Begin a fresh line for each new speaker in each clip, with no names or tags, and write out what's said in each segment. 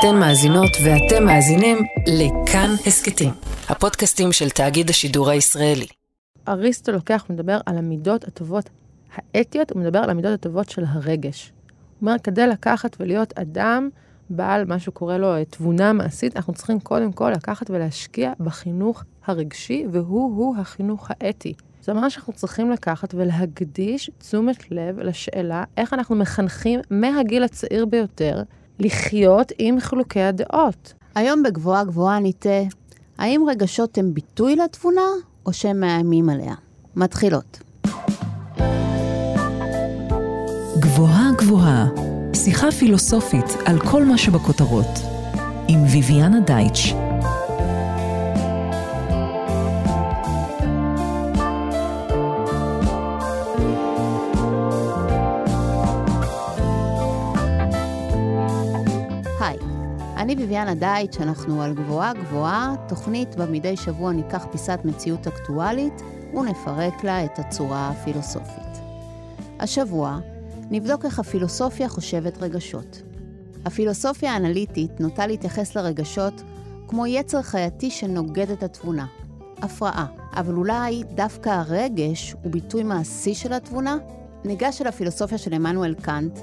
אתן מאזינות ואתם מאזינים לכאן הסכתים, הפודקאסטים של תאגיד השידור הישראלי.
אריסטו לוקח ומדבר על המידות הטובות האתיות, הוא מדבר על המידות הטובות של הרגש. הוא אומר, כדי לקחת ולהיות אדם בעל מה שהוא קורא לו תבונה מעשית, אנחנו צריכים קודם כל לקחת ולהשקיע בחינוך הרגשי, והוא-הוא החינוך האתי. זאת אומרת שאנחנו צריכים לקחת ולהקדיש תשומת לב לשאלה איך אנחנו מחנכים מהגיל הצעיר ביותר לחיות עם חילוקי הדעות.
היום בגבוהה גבוהה ניטה, האם רגשות הם ביטוי לתבונה, או שהם מאיימים עליה? מתחילות.
גבוהה גבוהה, שיחה פילוסופית על כל מה שבכותרות, עם ויviana דייטש.
אני ביביאנה דייטש, אנחנו על גבוהה גבוהה, תוכנית בה מדי שבוע ניקח פיסת מציאות אקטואלית ונפרק לה את הצורה הפילוסופית. השבוע נבדוק איך הפילוסופיה חושבת רגשות. הפילוסופיה האנליטית נוטה להתייחס לרגשות כמו יצר חייתי שנוגד את התבונה, הפרעה. אבל אולי דווקא הרגש הוא ביטוי מעשי של התבונה? ניגש אל הפילוסופיה של עמנואל קאנט,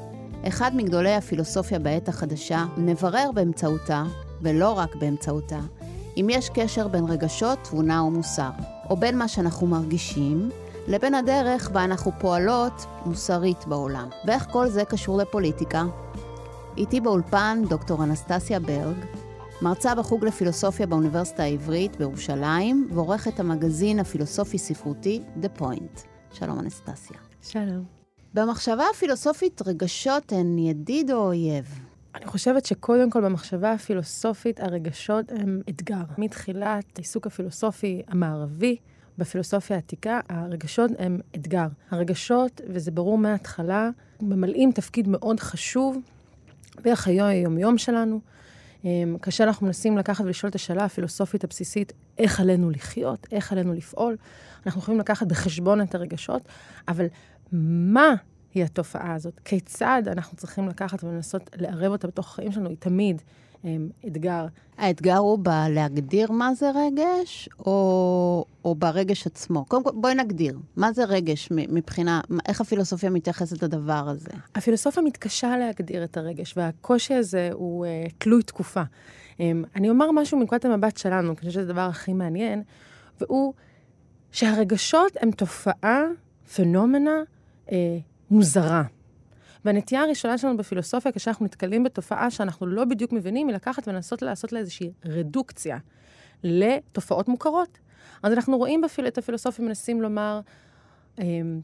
אחד מגדולי הפילוסופיה בעת החדשה, נברר באמצעותה, ולא רק באמצעותה, אם יש קשר בין רגשות, תבונה או מוסר, או בין מה שאנחנו מרגישים, לבין הדרך בה אנחנו פועלות מוסרית בעולם. ואיך כל זה קשור לפוליטיקה? איתי באולפן דוקטור אנסטסיה ברג, מרצה בחוג לפילוסופיה באוניברסיטה העברית בירושלים, ועורכת המגזין הפילוסופי-ספרותי The Point. שלום אנסטסיה.
שלום.
במחשבה הפילוסופית רגשות הן ידיד או אויב?
אני חושבת שקודם כל במחשבה הפילוסופית הרגשות הם אתגר. מתחילת העיסוק הפילוסופי המערבי, בפילוסופיה העתיקה, הרגשות הם אתגר. הרגשות, וזה ברור מההתחלה, ממלאים תפקיד מאוד חשוב בחיי היומיום שלנו. אמ, כאשר אנחנו מנסים לקחת ולשאול את השאלה הפילוסופית הבסיסית, איך עלינו לחיות, איך עלינו לפעול, אנחנו יכולים לקחת בחשבון את הרגשות, אבל מה היא התופעה הזאת? כיצד אנחנו צריכים לקחת ולנסות לערב אותה בתוך החיים שלנו? היא תמיד הם, אתגר.
האתגר הוא בלהגדיר מה זה רגש, או, או ברגש עצמו? קודם כל, בואי נגדיר. מה זה רגש מבחינה, איך הפילוסופיה מתייחסת לדבר הזה?
הפילוסופיה מתקשה להגדיר את הרגש, והקושי הזה הוא uh, תלוי תקופה. Um, אני אומר משהו מנקודת המבט שלנו, כי אני חושבת שזה הדבר הכי מעניין, והוא שהרגשות הם תופעה, פנומנה, uh, מוזרה. והנטייה הראשונה שלנו בפילוסופיה, כשאנחנו נתקלים בתופעה שאנחנו לא בדיוק מבינים, היא לקחת ולנסות לעשות לה איזושהי רדוקציה לתופעות מוכרות. אז אנחנו רואים בפיל... את הפילוסופיה מנסים לומר, אמ,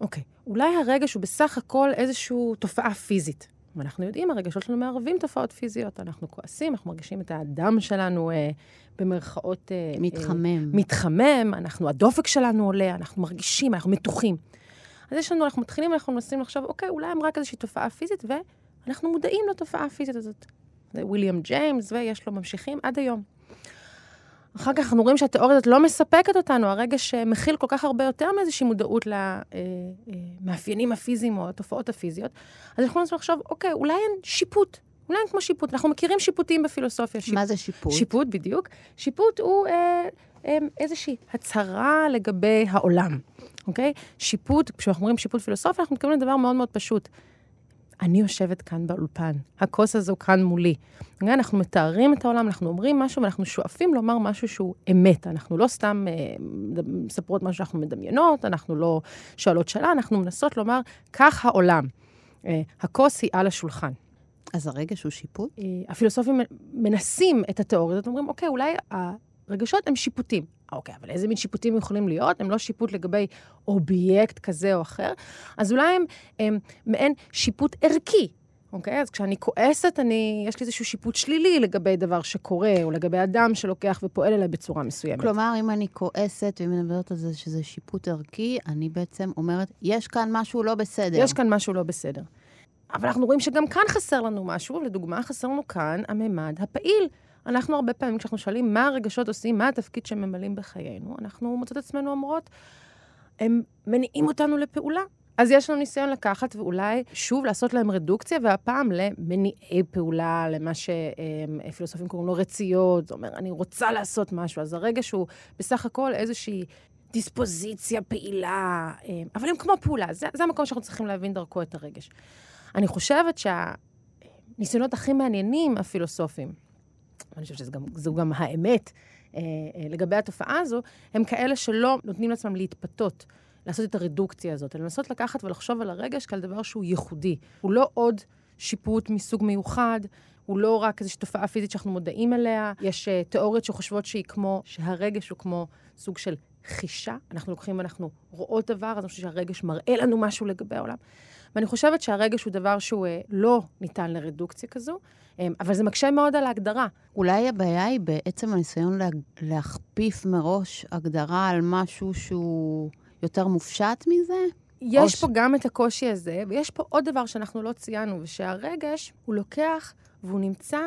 אוקיי, אולי הרגש הוא בסך הכל איזושהי תופעה פיזית. ואנחנו יודעים, הרגשות שלנו מערבים תופעות פיזיות. אנחנו כועסים, אנחנו מרגישים את האדם שלנו אה, במרכאות...
אה, מתחמם. אה,
מתחמם, אנחנו, הדופק שלנו עולה, אנחנו מרגישים, אנחנו מתוחים. אז יש לנו, אנחנו מתחילים, אנחנו מנסים לחשוב, אוקיי, אולי הם רק איזושהי תופעה פיזית, ואנחנו מודעים לתופעה הפיזית הזאת. זה וויליאם ג'יימס, ויש לו ממשיכים עד היום. אחר כך אנחנו רואים שהתיאוריה הזאת לא מספקת אותנו, הרגש מכיל כל כך הרבה יותר מאיזושהי מודעות למאפיינים הפיזיים או התופעות הפיזיות. אז אנחנו מנסים לחשוב, אוקיי, אולי אין שיפוט. אולי אין כמו שיפוט. אנחנו מכירים שיפוטים בפילוסופיה.
שיפ... מה זה שיפוט?
שיפוט, בדיוק. שיפוט הוא אה, אה, איזושהי הצהרה לגבי העולם. אוקיי? שיפוט, כשאנחנו אומרים שיפוט פילוסופי, אנחנו מתכוונים לדבר מאוד מאוד פשוט. אני יושבת כאן באולפן, הכוס הזו כאן מולי. אוקיי? אנחנו מתארים את העולם, אנחנו אומרים משהו ואנחנו שואפים לומר משהו שהוא אמת. אנחנו לא סתם אה, מספרות משהו שאנחנו מדמיינות, אנחנו לא שואלות שאלה, אנחנו מנסות לומר, כך העולם. אה, הכוס היא על השולחן.
אז הרגש הוא שיפוט?
אה, הפילוסופים מנסים את התיאוריה הזאת, אומרים, אוקיי, אולי הרגשות הם שיפוטים. אוקיי, אבל איזה מין שיפוטים יכולים להיות? הם לא שיפוט לגבי אובייקט כזה או אחר. אז אולי הם, הם מעין שיפוט ערכי. אוקיי? אז כשאני כועסת, אני, יש לי איזשהו שיפוט שלילי לגבי דבר שקורה, או לגבי אדם שלוקח ופועל אליי בצורה מסוימת.
כלומר, אם אני כועסת ומדברת על זה שזה שיפוט ערכי, אני בעצם אומרת, יש כאן משהו לא בסדר.
יש כאן משהו לא בסדר. אבל אנחנו רואים שגם כאן חסר לנו משהו, לדוגמה, חסר לנו כאן הממד הפעיל. אנחנו הרבה פעמים, כשאנחנו שואלים מה הרגשות עושים, מה התפקיד שהם ממלאים בחיינו, אנחנו מוצאות עצמנו אומרות, הם מניעים אותנו לפעולה. אז יש לנו ניסיון לקחת ואולי שוב לעשות להם רדוקציה, והפעם למניעי פעולה, למה שפילוסופים קוראים לו רציות, זאת אומרת, אני רוצה לעשות משהו. אז הרגש הוא בסך הכל איזושהי דיספוזיציה פעילה, אמ, אבל הם כמו פעולה, זה, זה המקום שאנחנו צריכים להבין דרכו את הרגש. אני חושבת שהניסיונות הכי מעניינים, הפילוסופיים, ואני חושבת שזו גם האמת אה, אה, לגבי התופעה הזו, הם כאלה שלא נותנים לעצמם להתפתות. לעשות את הרדוקציה הזאת, לנסות לקחת ולחשוב על הרגש כעל דבר שהוא ייחודי. הוא לא עוד שיפוט מסוג מיוחד, הוא לא רק איזושהי תופעה פיזית שאנחנו מודעים אליה. יש uh, תיאוריות שחושבות שהיא כמו, שהרגש הוא כמו סוג של חישה. אנחנו לוקחים ואנחנו רואות דבר, אז אני חושבת שהרגש מראה לנו משהו לגבי העולם. ואני חושבת שהרגש הוא דבר שהוא uh, לא ניתן לרדוקציה כזו, um, אבל זה מקשה מאוד על ההגדרה.
אולי הבעיה היא בעצם הניסיון לה, להכפיף מראש הגדרה על משהו שהוא... יותר מופשט מזה?
יש פה ש... גם את הקושי הזה, ויש פה עוד דבר שאנחנו לא ציינו, ושהרגש, הוא לוקח והוא נמצא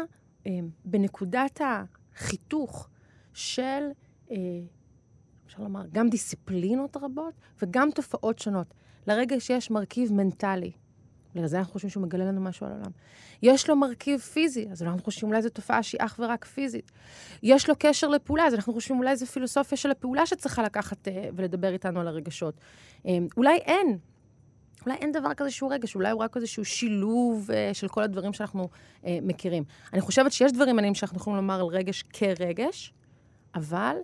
אה, בנקודת החיתוך של, אה, אפשר לומר, גם דיסציפלינות רבות וגם תופעות שונות. לרגש יש מרכיב מנטלי. בגלל זה אנחנו חושבים שהוא מגלה לנו משהו על העולם. יש לו מרכיב פיזי, אז אנחנו חושבים אולי זו תופעה שהיא אך ורק פיזית. יש לו קשר לפעולה, אז אנחנו חושבים אולי זו פילוסופיה של הפעולה שצריכה לקחת uh, ולדבר איתנו על הרגשות. Um, אולי אין. אולי אין דבר כזה שהוא רגש, אולי הוא רק איזשהו שילוב uh, של כל הדברים שאנחנו uh, מכירים. אני חושבת שיש דברים מעניינים שאנחנו יכולים לומר על רגש כרגש, אבל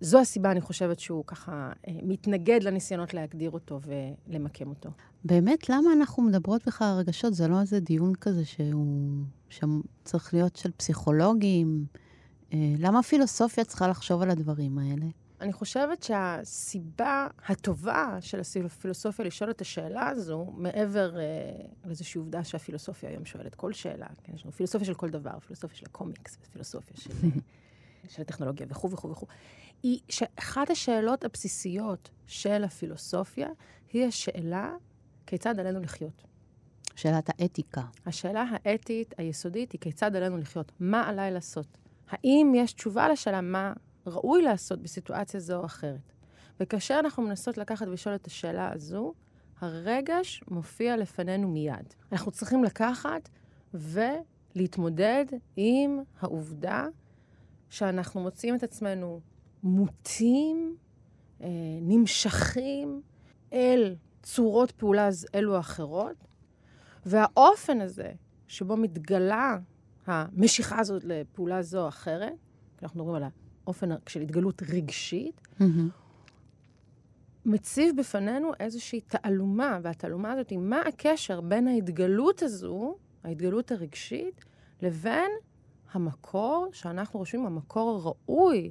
זו הסיבה, אני חושבת, שהוא ככה uh, מתנגד לניסיונות להגדיר אותו ולמקם אותו.
באמת, למה אנחנו מדברות בכלל על רגשות? זה לא איזה דיון כזה שהוא צריך להיות של פסיכולוגים. אה, למה הפילוסופיה צריכה לחשוב על הדברים האלה?
אני חושבת שהסיבה הטובה של הפילוסופיה לשאול את השאלה הזו, מעבר אה, לאיזושהי עובדה שהפילוסופיה היום שואלת כל שאלה, כן, יש לנו פילוסופיה של כל דבר, פילוסופיה של הקומיקס, פילוסופיה של, של הטכנולוגיה וכו' וכו' וכו', היא שאחת השאלות הבסיסיות של הפילוסופיה היא השאלה כיצד עלינו לחיות.
שאלת האתיקה.
השאלה האתית היסודית היא כיצד עלינו לחיות. מה עליי לעשות? האם יש תשובה לשאלה מה ראוי לעשות בסיטואציה זו או אחרת? וכאשר אנחנו מנסות לקחת ולשאול את השאלה הזו, הרגש מופיע לפנינו מיד. אנחנו צריכים לקחת ולהתמודד עם העובדה שאנחנו מוצאים את עצמנו מוטים, אה, נמשכים אל צורות פעולה אלו או אחרות, והאופן הזה שבו מתגלה המשיכה הזאת לפעולה זו או אחרת, אנחנו מדברים על האופן של התגלות רגשית, mm-hmm. מציב בפנינו איזושהי תעלומה, והתעלומה הזאת היא מה הקשר בין ההתגלות הזו, ההתגלות הרגשית, לבין המקור שאנחנו רושמים, המקור הראוי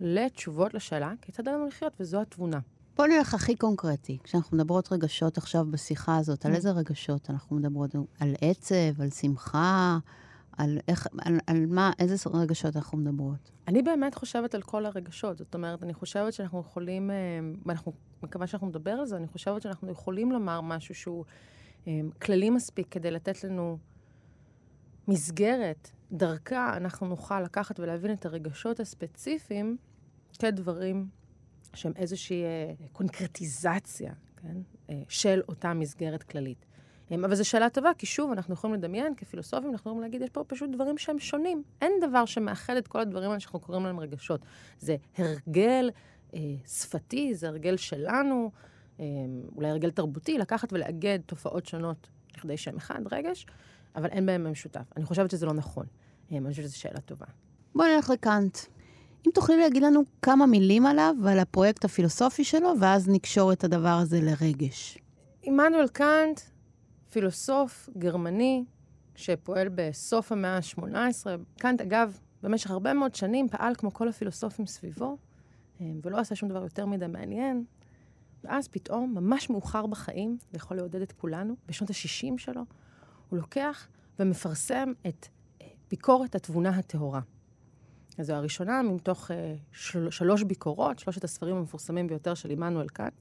לתשובות לשאלה כיצד לנו לחיות, וזו התבונה.
בוא נלך הכי קונקרטי. כשאנחנו מדברות רגשות עכשיו בשיחה הזאת, על mm. איזה רגשות אנחנו מדברות? על עצב, על שמחה, על איך, על, על מה, איזה רגשות אנחנו מדברות?
אני באמת חושבת על כל הרגשות. זאת אומרת, אני חושבת שאנחנו יכולים, אה, ואנחנו, מקווה שאנחנו נדבר על זה, אני חושבת שאנחנו יכולים לומר משהו שהוא אה, כללי מספיק כדי לתת לנו מסגרת, דרכה אנחנו נוכל לקחת ולהבין את הרגשות הספציפיים כדברים שהם איזושהי אה, קונקרטיזציה, כן, אה, של אותה מסגרת כללית. אה, אבל זו שאלה טובה, כי שוב, אנחנו יכולים לדמיין, כפילוסופים, אנחנו יכולים להגיד, יש פה פשוט דברים שהם שונים. אין דבר שמאחד את כל הדברים האלה שאנחנו קוראים להם רגשות. זה הרגל אה, שפתי, זה הרגל שלנו, אה, אולי הרגל תרבותי, לקחת ולאגד תופעות שונות לכדי שם אחד, רגש, אבל אין בהם משותף. אני חושבת שזה לא נכון. אה, אני חושבת שזו שאלה טובה.
בואי נלך לקאנט. אם תוכלי להגיד לנו כמה מילים עליו ועל הפרויקט הפילוסופי שלו, ואז נקשור את הדבר הזה לרגש.
עמנואל קאנט, פילוסוף גרמני שפועל בסוף המאה ה-18. קאנט, אגב, במשך הרבה מאוד שנים פעל כמו כל הפילוסופים סביבו, אה, ולא עשה שום דבר יותר מדי מעניין. ואז פתאום, ממש מאוחר בחיים, ויכול לעודד את כולנו, בשנות ה-60 שלו, הוא לוקח ומפרסם את ביקורת התבונה הטהורה. אז זו הראשונה מתוך uh, של, שלוש ביקורות, שלושת הספרים המפורסמים ביותר של עמנואל קאנט,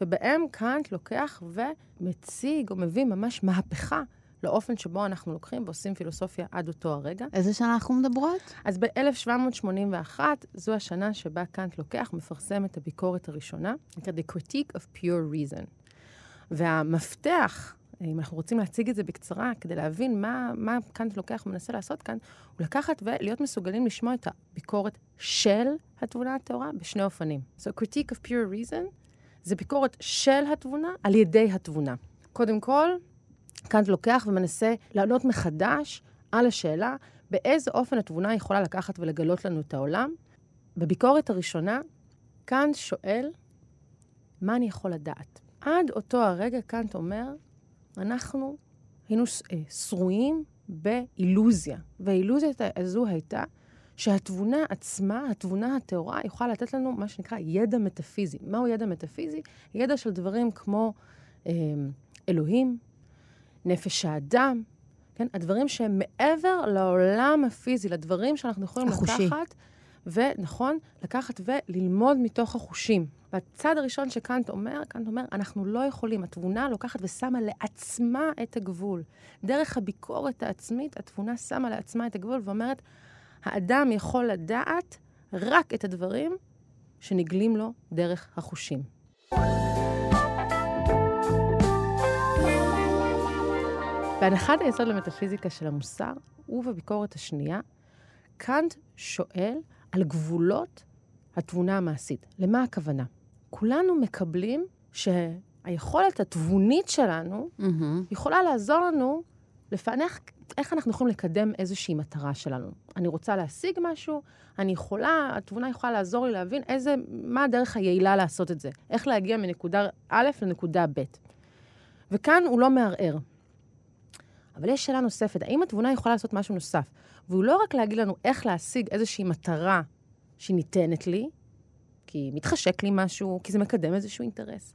ובהם קאנט לוקח ומציג או מביא ממש מהפכה לאופן שבו אנחנו לוקחים ועושים פילוסופיה עד אותו הרגע.
איזה שנה אנחנו מדברות?
אז ב-1781, זו השנה שבה קאנט לוקח, מפרסם את הביקורת הראשונה, נקרא The Critique of Pure Reason. והמפתח, אם אנחנו רוצים להציג את זה בקצרה, כדי להבין מה, מה קאנט לוקח ומנסה לעשות כאן, הוא לקחת ולהיות מסוגלים לשמוע את הביקורת של התבונה הטהורה בשני אופנים. So critique of pure reason זה ביקורת של התבונה על ידי התבונה. קודם כל, קאנט לוקח ומנסה לענות מחדש על השאלה באיזה אופן התבונה יכולה לקחת ולגלות לנו את העולם. בביקורת הראשונה, קאנט שואל, מה אני יכול לדעת? עד אותו הרגע קאנט אומר, אנחנו היינו אה, שרויים באילוזיה, והאילוזיה הזו הייתה שהתבונה עצמה, התבונה הטהורה, יכולה לתת לנו מה שנקרא ידע מטאפיזי. מהו ידע מטאפיזי? ידע של דברים כמו אה, אלוהים, נפש האדם, כן? הדברים שהם מעבר לעולם הפיזי, לדברים שאנחנו יכולים החושי. לקחת, ונכון, לקחת וללמוד מתוך החושים. והצד הראשון שקאנט אומר, קאנט אומר, אנחנו לא יכולים, התבונה לוקחת ושמה לעצמה את הגבול. דרך הביקורת העצמית, התבונה שמה לעצמה את הגבול ואומרת, האדם יכול לדעת רק את הדברים שנגלים לו דרך החושים. בהנחת היסוד למטאפיזיקה של המוסר, ובביקורת השנייה, קאנט שואל על גבולות התבונה המעשית. למה הכוונה? כולנו מקבלים שהיכולת התבונית שלנו mm-hmm. יכולה לעזור לנו לפענח איך אנחנו יכולים לקדם איזושהי מטרה שלנו. אני רוצה להשיג משהו, אני יכולה, התבונה יכולה לעזור לי להבין איזה, מה הדרך היעילה לעשות את זה. איך להגיע מנקודה א' לנקודה ב'. וכאן הוא לא מערער. אבל יש שאלה נוספת, האם התבונה יכולה לעשות משהו נוסף? והוא לא רק להגיד לנו איך להשיג איזושהי מטרה שניתנת לי, כי מתחשק לי משהו, כי זה מקדם איזשהו אינטרס,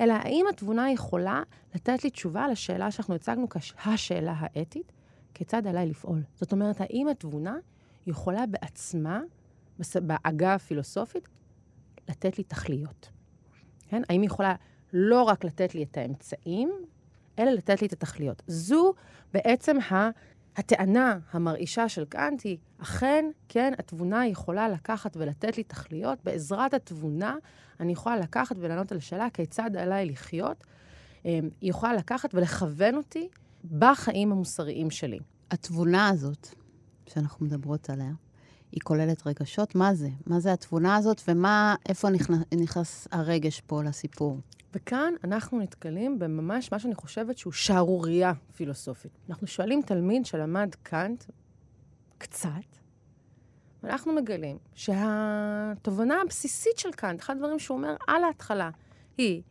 אלא האם התבונה יכולה לתת לי תשובה לשאלה שאנחנו הצגנו כשהשאלה האתית, כיצד עליי לפעול? זאת אומרת, האם התבונה יכולה בעצמה, בעגה הפילוסופית, לתת לי תכליות? כן? האם היא יכולה לא רק לתת לי את האמצעים, אלא לתת לי את התכליות. זו בעצם ה... הטענה המרעישה של קאנט היא, אכן, כן, התבונה יכולה לקחת ולתת לי תכליות. בעזרת התבונה אני יכולה לקחת ולענות על השאלה כיצד עליי לחיות. אמ, היא יכולה לקחת ולכוון אותי בחיים המוסריים שלי.
התבונה הזאת שאנחנו מדברות עליה, היא כוללת רגשות? מה זה? מה זה התבונה הזאת ומה, איפה נכנס, נכנס הרגש פה לסיפור?
וכאן אנחנו נתקלים בממש מה שאני חושבת שהוא שערורייה פילוסופית. אנחנו שואלים תלמיד שלמד קאנט קצת, ואנחנו מגלים שהתובנה הבסיסית של קאנט, אחד הדברים שהוא אומר על ההתחלה, היא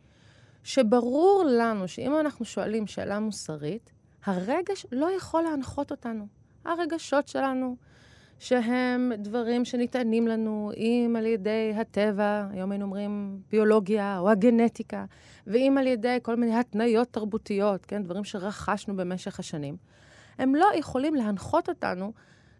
שברור לנו שאם אנחנו שואלים שאלה מוסרית, הרגש לא יכול להנחות אותנו. הרגשות שלנו, שהם דברים שניתנים לנו, אם על ידי הטבע, היום היינו אומרים ביולוגיה או הגנטיקה, ואם על ידי כל מיני התניות תרבותיות, כן, דברים שרכשנו במשך השנים, הם לא יכולים להנחות אותנו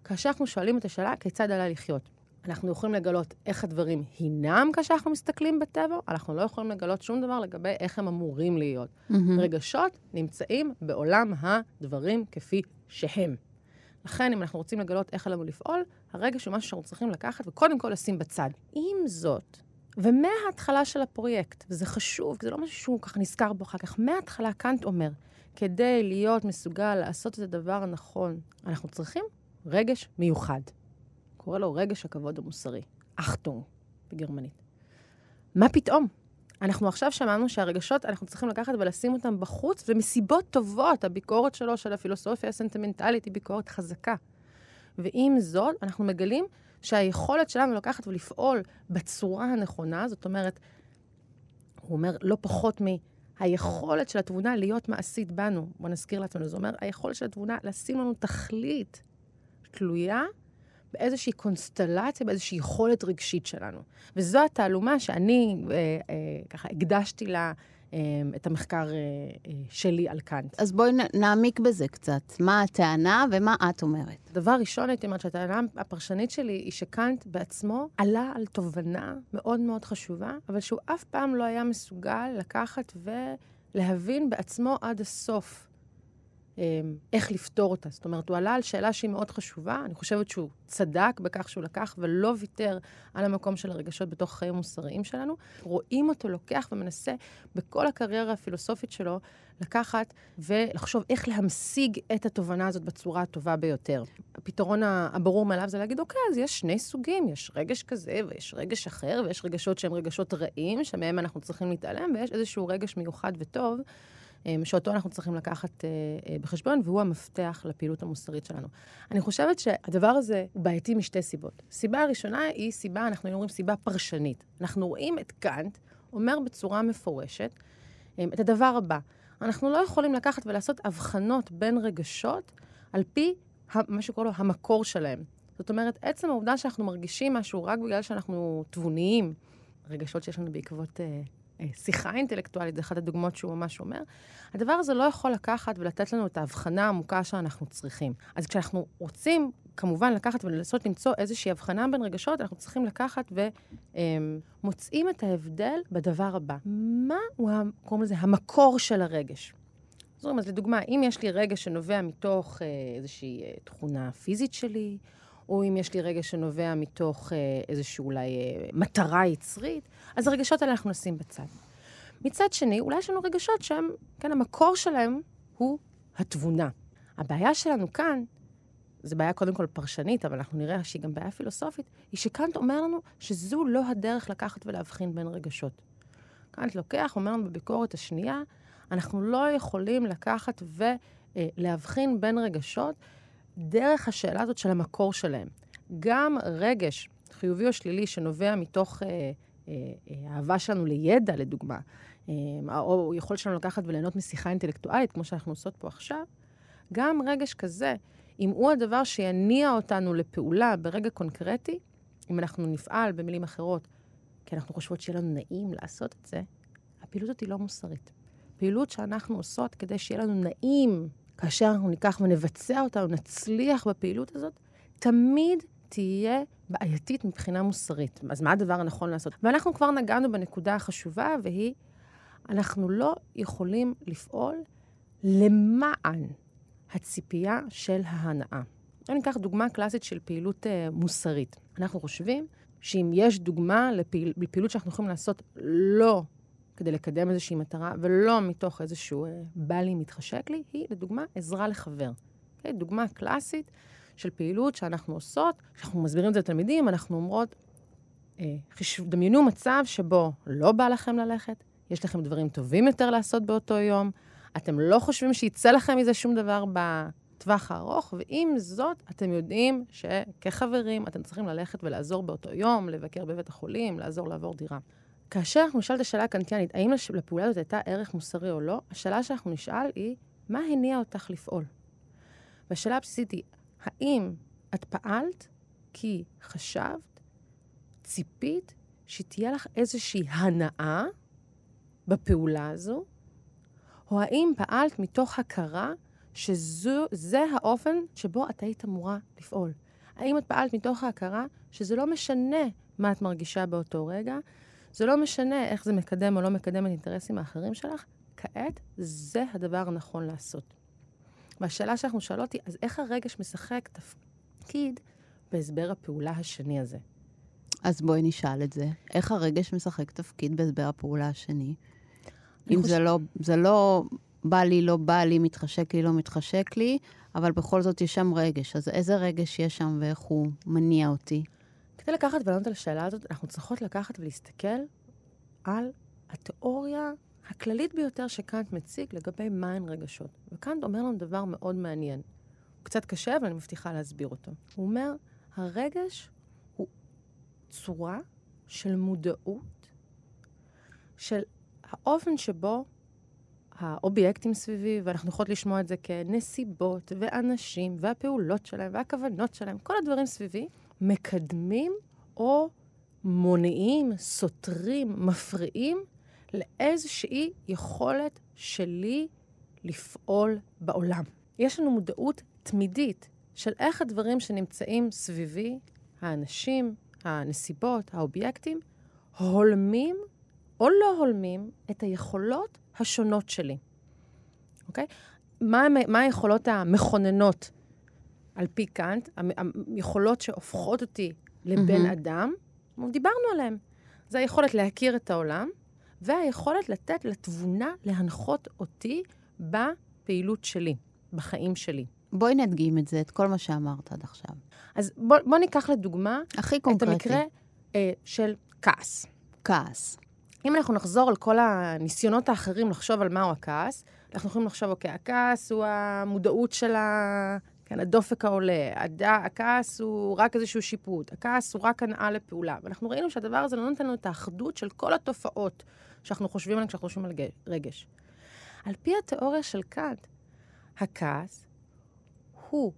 כאשר אנחנו שואלים את השאלה כיצד עליי לחיות. אנחנו יכולים לגלות איך הדברים הינם כאשר אנחנו מסתכלים בטבע, אנחנו לא יכולים לגלות שום דבר לגבי איך הם אמורים להיות. Mm-hmm. רגשות נמצאים בעולם הדברים כפי שהם. לכן, אם אנחנו רוצים לגלות איך עלינו לפעול, הרגש הוא משהו שאנחנו צריכים לקחת וקודם כל לשים בצד. עם זאת, ומההתחלה של הפרויקט, וזה חשוב, כי זה לא משהו שהוא ככה נזכר בו אחר כך, מההתחלה קאנט אומר, כדי להיות מסוגל לעשות את הדבר הנכון, אנחנו צריכים רגש מיוחד. קורא לו רגש הכבוד המוסרי, אחטונג בגרמנית. מה פתאום? אנחנו עכשיו שמענו שהרגשות, אנחנו צריכים לקחת ולשים אותם בחוץ, ומסיבות טובות, הביקורת שלו, של הפילוסופיה הסנטימנטלית, היא ביקורת חזקה. ועם זאת, אנחנו מגלים שהיכולת שלנו לקחת ולפעול בצורה הנכונה, זאת אומרת, הוא אומר לא פחות מהיכולת של התבונה להיות מעשית בנו. בואו נזכיר לעצמנו, זה אומר, היכולת של התבונה לשים לנו תכלית תלויה באיזושהי קונסטלציה, באיזושהי יכולת רגשית שלנו. וזו התעלומה שאני אה, אה, ככה הקדשתי לה אה, את המחקר אה, אה, שלי על קאנט.
אז בואי נעמיק בזה קצת. מה הטענה ומה את אומרת?
דבר ראשון, הייתי אומרת שהטענה הפרשנית שלי היא שקאנט בעצמו עלה על תובנה מאוד מאוד חשובה, אבל שהוא אף פעם לא היה מסוגל לקחת ולהבין בעצמו עד הסוף איך לפתור אותה. זאת אומרת, הוא עלה על שאלה שהיא מאוד חשובה, אני חושבת שהוא צדק בכך שהוא לקח ולא ויתר על המקום של הרגשות בתוך החיים המוסריים שלנו. רואים אותו לוקח ומנסה בכל הקריירה הפילוסופית שלו לקחת ולחשוב איך להמשיג את התובנה הזאת בצורה הטובה ביותר. הפתרון הברור מאליו זה להגיד, אוקיי, אז יש שני סוגים, יש רגש כזה ויש רגש אחר, ויש רגשות שהם רגשות רעים, שמהם אנחנו צריכים להתעלם, ויש איזשהו רגש מיוחד וטוב. אמ, שאותו אנחנו צריכים לקחת אה, אה, בחשבון, והוא המפתח לפעילות המוסרית שלנו. אני חושבת שהדבר הזה הוא בעייתי משתי סיבות. סיבה הראשונה היא סיבה, אנחנו אומרים סיבה פרשנית. אנחנו רואים את קאנט אומר בצורה מפורשת את הדבר הבא, אנחנו לא יכולים לקחת ולעשות הבחנות בין רגשות על פי מה שקורא לו המקור שלהם. זאת אומרת, עצם העובדה שאנחנו מרגישים משהו רק בגלל שאנחנו תבוניים, רגשות שיש לנו בעקבות אה, אה, שיחה אינטלקטואלית, זה אחת הדוגמאות שהוא ממש אומר, הדבר הזה לא יכול לקחת ולתת לנו את ההבחנה העמוקה שאנחנו צריכים. אז כשאנחנו רוצים, כמובן, לקחת ולנסות למצוא איזושהי הבחנה בין רגשות, אנחנו צריכים לקחת ומוצאים את ההבדל בדבר הבא. מה הוא, קוראים לזה, המקור של הרגש? אומרת, לדוגמה, אם יש לי רגש שנובע מתוך אה, איזושהי אה, תכונה פיזית שלי, או אם יש לי רגש שנובע מתוך אה, איזושהי אולי אה, מטרה יצרית, אז הרגשות האלה אנחנו נשים בצד. מצד שני, אולי יש לנו רגשות שהם, כן, המקור שלהם הוא התבונה. הבעיה שלנו כאן, זו בעיה קודם כל פרשנית, אבל אנחנו נראה שהיא גם בעיה פילוסופית, היא שקאנט אומר לנו שזו לא הדרך לקחת ולהבחין בין רגשות. קאנט לוקח, אומר לנו בביקורת השנייה, אנחנו לא יכולים לקחת ולהבחין אה, בין רגשות דרך השאלה הזאת של המקור שלהם. גם רגש חיובי או שלילי שנובע מתוך אה, אה, אה, אהבה שלנו לידע, לדוגמה, אה, או יכולת שלנו לקחת וליהנות משיחה אינטלקטואלית, כמו שאנחנו עושות פה עכשיו, גם רגש כזה, אם הוא הדבר שיניע אותנו לפעולה ברגע קונקרטי, אם אנחנו נפעל במילים אחרות, כי אנחנו חושבות שיהיה לנו נעים לעשות את זה, הפעילות הזאת היא לא מוסרית. פעילות שאנחנו עושות כדי שיהיה לנו נעים כאשר אנחנו ניקח ונבצע אותה, או נצליח בפעילות הזאת, תמיד תהיה בעייתית מבחינה מוסרית. אז מה הדבר הנכון לעשות? ואנחנו כבר נגענו בנקודה החשובה, והיא, אנחנו לא יכולים לפעול למען הציפייה של ההנאה. אני אקח דוגמה קלאסית של פעילות uh, מוסרית. אנחנו חושבים שאם יש דוגמה לפעיל, לפעילות שאנחנו יכולים לעשות לא כדי לקדם איזושהי מטרה, ולא מתוך איזשהו אה, בא לי, מתחשק לי, היא, לדוגמה, עזרה לחבר. אוקיי? דוגמה קלאסית של פעילות שאנחנו עושות, כשאנחנו מסבירים את זה לתלמידים, אנחנו אומרות, אה, דמיינו מצב שבו לא בא לכם ללכת, יש לכם דברים טובים יותר לעשות באותו יום, אתם לא חושבים שיצא לכם מזה שום דבר בטווח הארוך, ועם זאת, אתם יודעים שכחברים אתם צריכים ללכת ולעזור באותו יום, לבקר בבית החולים, לעזור לעבור דירה. כאשר אנחנו נשאל את השאלה הקנטיאנית, האם לפעולה הזאת הייתה ערך מוסרי או לא, השאלה שאנחנו נשאל היא, מה הניע אותך לפעול? והשאלה הבסיסית היא, האם את פעלת כי חשבת, ציפית, שתהיה לך איזושהי הנאה בפעולה הזו, או האם פעלת מתוך הכרה שזה האופן שבו את היית אמורה לפעול? האם את פעלת מתוך ההכרה שזה לא משנה מה את מרגישה באותו רגע, זה לא משנה איך זה מקדם או לא מקדם את האינטרסים האחרים שלך, כעת זה הדבר הנכון לעשות. והשאלה שאנחנו שואלות היא, אז איך הרגש משחק תפקיד בהסבר הפעולה השני הזה?
אז בואי נשאל את זה. איך הרגש משחק תפקיד בהסבר הפעולה השני? אם חושב... זה, לא, זה לא בא לי, לא בא לי, מתחשק לי, לא מתחשק לי, אבל בכל זאת יש שם רגש. אז איזה רגש יש שם ואיך הוא מניע אותי?
כדי לקחת ולענות על השאלה הזאת, אנחנו צריכות לקחת ולהסתכל על התיאוריה הכללית ביותר שקאנט מציג לגבי מהן רגשות. וקאנט אומר לנו דבר מאוד מעניין. הוא קצת קשה, אבל אני מבטיחה להסביר אותו. הוא אומר, הרגש הוא צורה של מודעות, של האופן שבו האובייקטים סביבי, ואנחנו יכולות לשמוע את זה כנסיבות ואנשים והפעולות שלהם והכוונות שלהם, כל הדברים סביבי, מקדמים או מונעים, סותרים, מפריעים לאיזושהי יכולת שלי לפעול בעולם. יש לנו מודעות תמידית של איך הדברים שנמצאים סביבי, האנשים, הנסיבות, האובייקטים, הולמים או לא הולמים את היכולות השונות שלי. אוקיי? מה, מה היכולות המכוננות על פי קאנט, היכולות שהופכות אותי לבן mm-hmm. אדם, דיברנו עליהן. זה היכולת להכיר את העולם, והיכולת לתת לתבונה להנחות אותי בפעילות שלי, בחיים שלי.
בואי נדגים את זה, את כל מה שאמרת עד עכשיו.
אז בוא, בוא ניקח לדוגמה...
הכי קונקרטי.
את המקרה אה, של כעס.
כעס.
אם אנחנו נחזור על כל הניסיונות האחרים לחשוב על מהו הכעס, אנחנו יכולים לחשוב, אוקיי, הכעס הוא המודעות של ה... כן, הדופק העולה, הד... הכעס הוא רק איזשהו שיפוט, הכעס הוא רק הנעה לפעולה. ואנחנו ראינו שהדבר הזה לא נותן לנו את האחדות של כל התופעות שאנחנו חושבים עליהן כשאנחנו חושבים על רגש. על פי התיאוריה של קאנט, הכעס הוא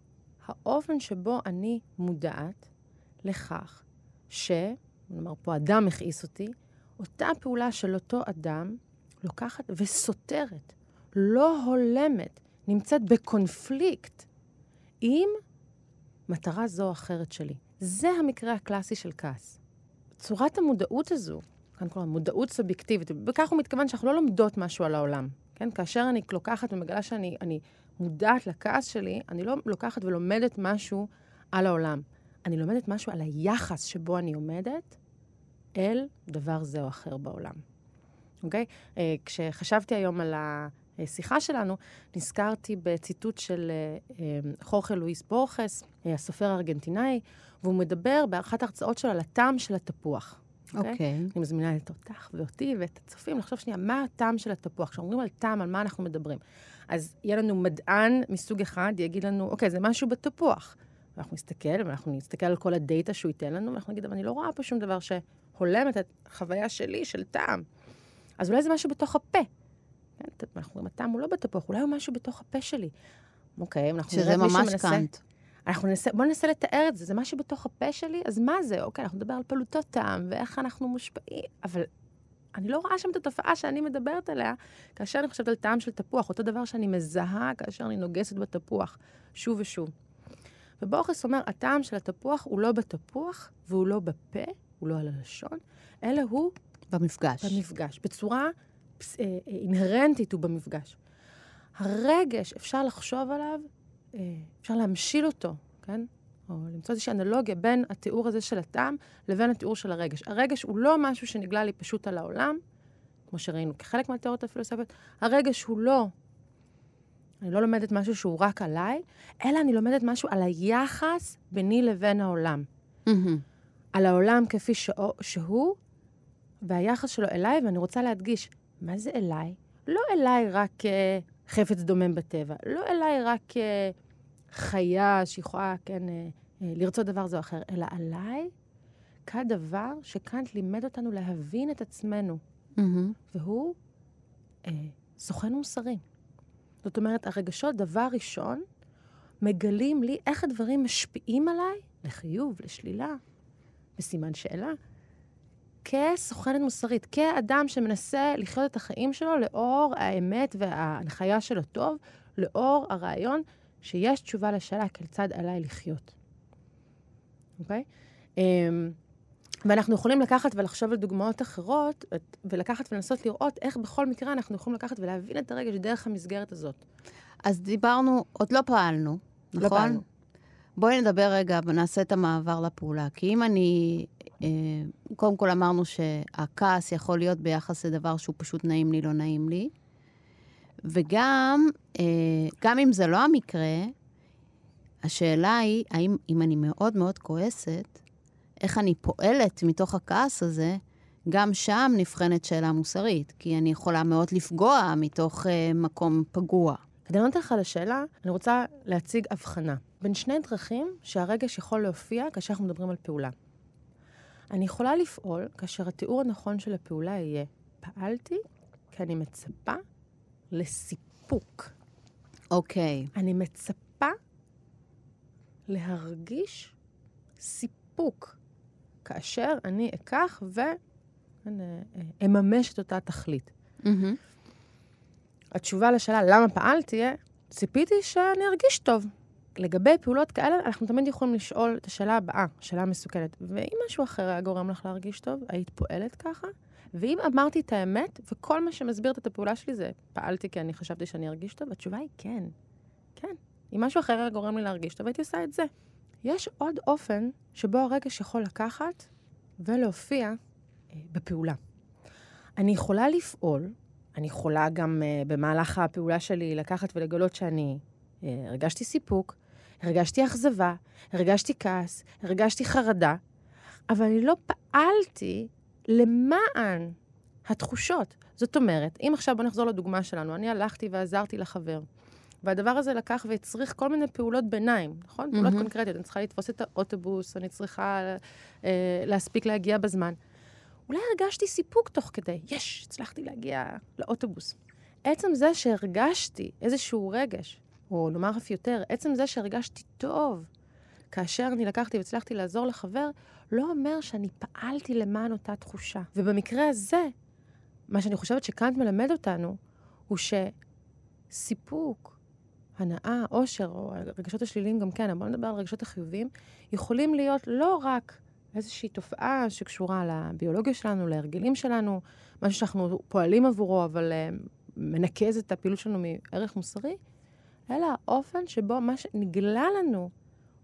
האופן שבו אני מודעת לכך ש... נאמר פה, אדם הכעיס אותי, אותה פעולה של אותו אדם לוקחת וסותרת, לא הולמת, נמצאת בקונפליקט עם מטרה זו או אחרת שלי. זה המקרה הקלאסי של כעס. צורת המודעות הזו, כאן קוראים מודעות סובייקטיבית, בכך הוא מתכוון שאנחנו לא לומדות משהו על העולם. כן? כאשר אני לוקחת ומגלה שאני אני מודעת לכעס שלי, אני לא לוקחת ולומדת משהו על העולם. אני לומדת משהו על היחס שבו אני עומדת אל דבר זה או אחר בעולם. אוקיי? Uh, כשחשבתי היום על השיחה שלנו, נזכרתי בציטוט של uh, uh, חורכה לואיס בורכס, הסופר הארגנטינאי, והוא מדבר באחת ההרצאות שלו על הטעם של התפוח.
אוקיי? Okay? Okay.
אני מזמינה את אותך ואותי ואת הצופים לחשוב שנייה, מה הטעם של התפוח? כשאומרים על טעם, על מה אנחנו מדברים? אז יהיה לנו מדען מסוג אחד, יגיד לנו, אוקיי, זה משהו בתפוח. ואנחנו נסתכל, ואנחנו נסתכל על כל הדאטה שהוא ייתן לנו, ואנחנו נגיד, אבל אני לא רואה פה שום דבר שהולם את החוויה שלי של טעם. אז אולי זה משהו בתוך הפה. כן? אנחנו אומרים, הטעם הוא לא בתפוח, אולי הוא משהו בתוך הפה שלי. אוקיי, אנחנו נראה מישהו מנסה... שזה ממש קאנט. אנחנו ננסה, בואו ננסה לתאר את זה, זה משהו בתוך הפה שלי, אז מה זה? אוקיי, אנחנו נדבר על פלוטות טעם ואיך אנחנו מושפעים, אבל אני לא רואה שם את התופעה שאני מדברת עליה כאשר אני חושבת על טעם של תפוח, אותו דבר שאני מזהה כאשר אני נוגסת בתפוח, שוב ושוב. ובורכס אומר, הטעם של התפוח הוא לא בתפוח והוא לא בפה, הוא לא על הלשון, אלא הוא...
במפגש.
במפגש. בצורה אה, אה, אינהרנטית הוא במפגש. הרגש, אפשר לחשוב עליו, אה, אפשר להמשיל אותו, כן? או למצוא איזושהי אנלוגיה בין התיאור הזה של הטעם לבין התיאור של הרגש. הרגש הוא לא משהו שנגלה לי פשוט על העולם, כמו שראינו כחלק מהתיאוריות הפילוסופיות. הרגש הוא לא, אני לא לומדת משהו שהוא רק עליי, אלא אני לומדת משהו על היחס ביני לבין העולם. Mm-hmm. על העולם כפי שהוא, שהוא, והיחס שלו אליי, ואני רוצה להדגיש, מה זה אליי? לא אליי רק uh, חפץ דומם בטבע, לא אליי רק uh, חיה שיכולה, כן, uh, uh, לרצות דבר זה או אחר, אלא עליי כדבר שקאנט לימד אותנו להבין את עצמנו, mm-hmm. והוא uh, סוכן מוסרי. זאת אומרת, הרגשות, דבר ראשון, מגלים לי איך הדברים משפיעים עליי, לחיוב, לשלילה, בסימן שאלה, כסוכנת מוסרית, כאדם שמנסה לחיות את החיים שלו לאור האמת וההנחיה של הטוב, לאור הרעיון שיש תשובה לשאלה כיצד עליי לחיות. אוקיי? Okay? אמ, um, ואנחנו יכולים לקחת ולחשוב על דוגמאות אחרות, ולקחת ולנסות לראות איך בכל מקרה אנחנו יכולים לקחת ולהבין את הרגש דרך המסגרת הזאת.
אז דיברנו, עוד לא פעלנו, לא נכון? פעלנו. בואי נדבר רגע ונעשה את המעבר לפעולה. כי אם אני... אה, קודם כל אמרנו שהכעס יכול להיות ביחס לדבר שהוא פשוט נעים לי, לא נעים לי. וגם, אה, גם אם זה לא המקרה, השאלה היא, האם אם אני מאוד מאוד כועסת, איך אני פועלת מתוך הכעס הזה, גם שם נבחנת שאלה מוסרית, כי אני יכולה מאוד לפגוע מתוך uh, מקום פגוע.
כדי לענות לך על השאלה, אני רוצה להציג הבחנה בין שני דרכים שהרגש יכול להופיע כאשר אנחנו מדברים על פעולה. אני יכולה לפעול כאשר התיאור הנכון של הפעולה יהיה, פעלתי כי אני מצפה לסיפוק.
אוקיי. Okay.
אני מצפה להרגיש סיפוק. כאשר אני אקח ואממש את אותה תכלית. Mm-hmm. התשובה לשאלה למה פעלתי, ציפיתי שאני ארגיש טוב. לגבי פעולות כאלה, אנחנו תמיד יכולים לשאול את השאלה הבאה, שאלה המסוכנת. ואם משהו אחר היה גורם לך להרגיש טוב, היית פועלת ככה? ואם אמרתי את האמת, וכל מה שמסביר את הפעולה שלי זה פעלתי כי אני חשבתי שאני ארגיש טוב, התשובה היא כן. כן. אם משהו אחר היה גורם לי להרגיש טוב, הייתי עושה את זה. יש עוד אופן שבו הרגש יכול לקחת ולהופיע אה, בפעולה. אני יכולה לפעול, אני יכולה גם אה, במהלך הפעולה שלי לקחת ולגלות שאני אה, הרגשתי סיפוק, הרגשתי אכזבה, הרגשתי כעס, הרגשתי חרדה, אבל אני לא פעלתי למען התחושות. זאת אומרת, אם עכשיו בוא נחזור לדוגמה שלנו, אני הלכתי ועזרתי לחבר, והדבר הזה לקח והצריך כל מיני פעולות ביניים, נכון? Mm-hmm. פעולות קונקרטיות. אני צריכה לתפוס את האוטובוס, אני צריכה אה, להספיק להגיע בזמן. אולי הרגשתי סיפוק תוך כדי, יש, הצלחתי להגיע לאוטובוס. עצם זה שהרגשתי איזשהו רגש, או נאמר אף יותר, עצם זה שהרגשתי טוב כאשר אני לקחתי והצלחתי לעזור לחבר, לא אומר שאני פעלתי למען אותה תחושה. ובמקרה הזה, מה שאני חושבת שקאנט מלמד אותנו, הוא שסיפוק, הנאה, עושר, או הרגשות השליליים גם כן, בואו נדבר על הרגשות החיוביים, יכולים להיות לא רק איזושהי תופעה שקשורה לביולוגיה שלנו, להרגלים שלנו, משהו שאנחנו פועלים עבורו, אבל uh, מנקז את הפעילות שלנו מערך מוסרי, אלא האופן שבו מה שנגלה לנו,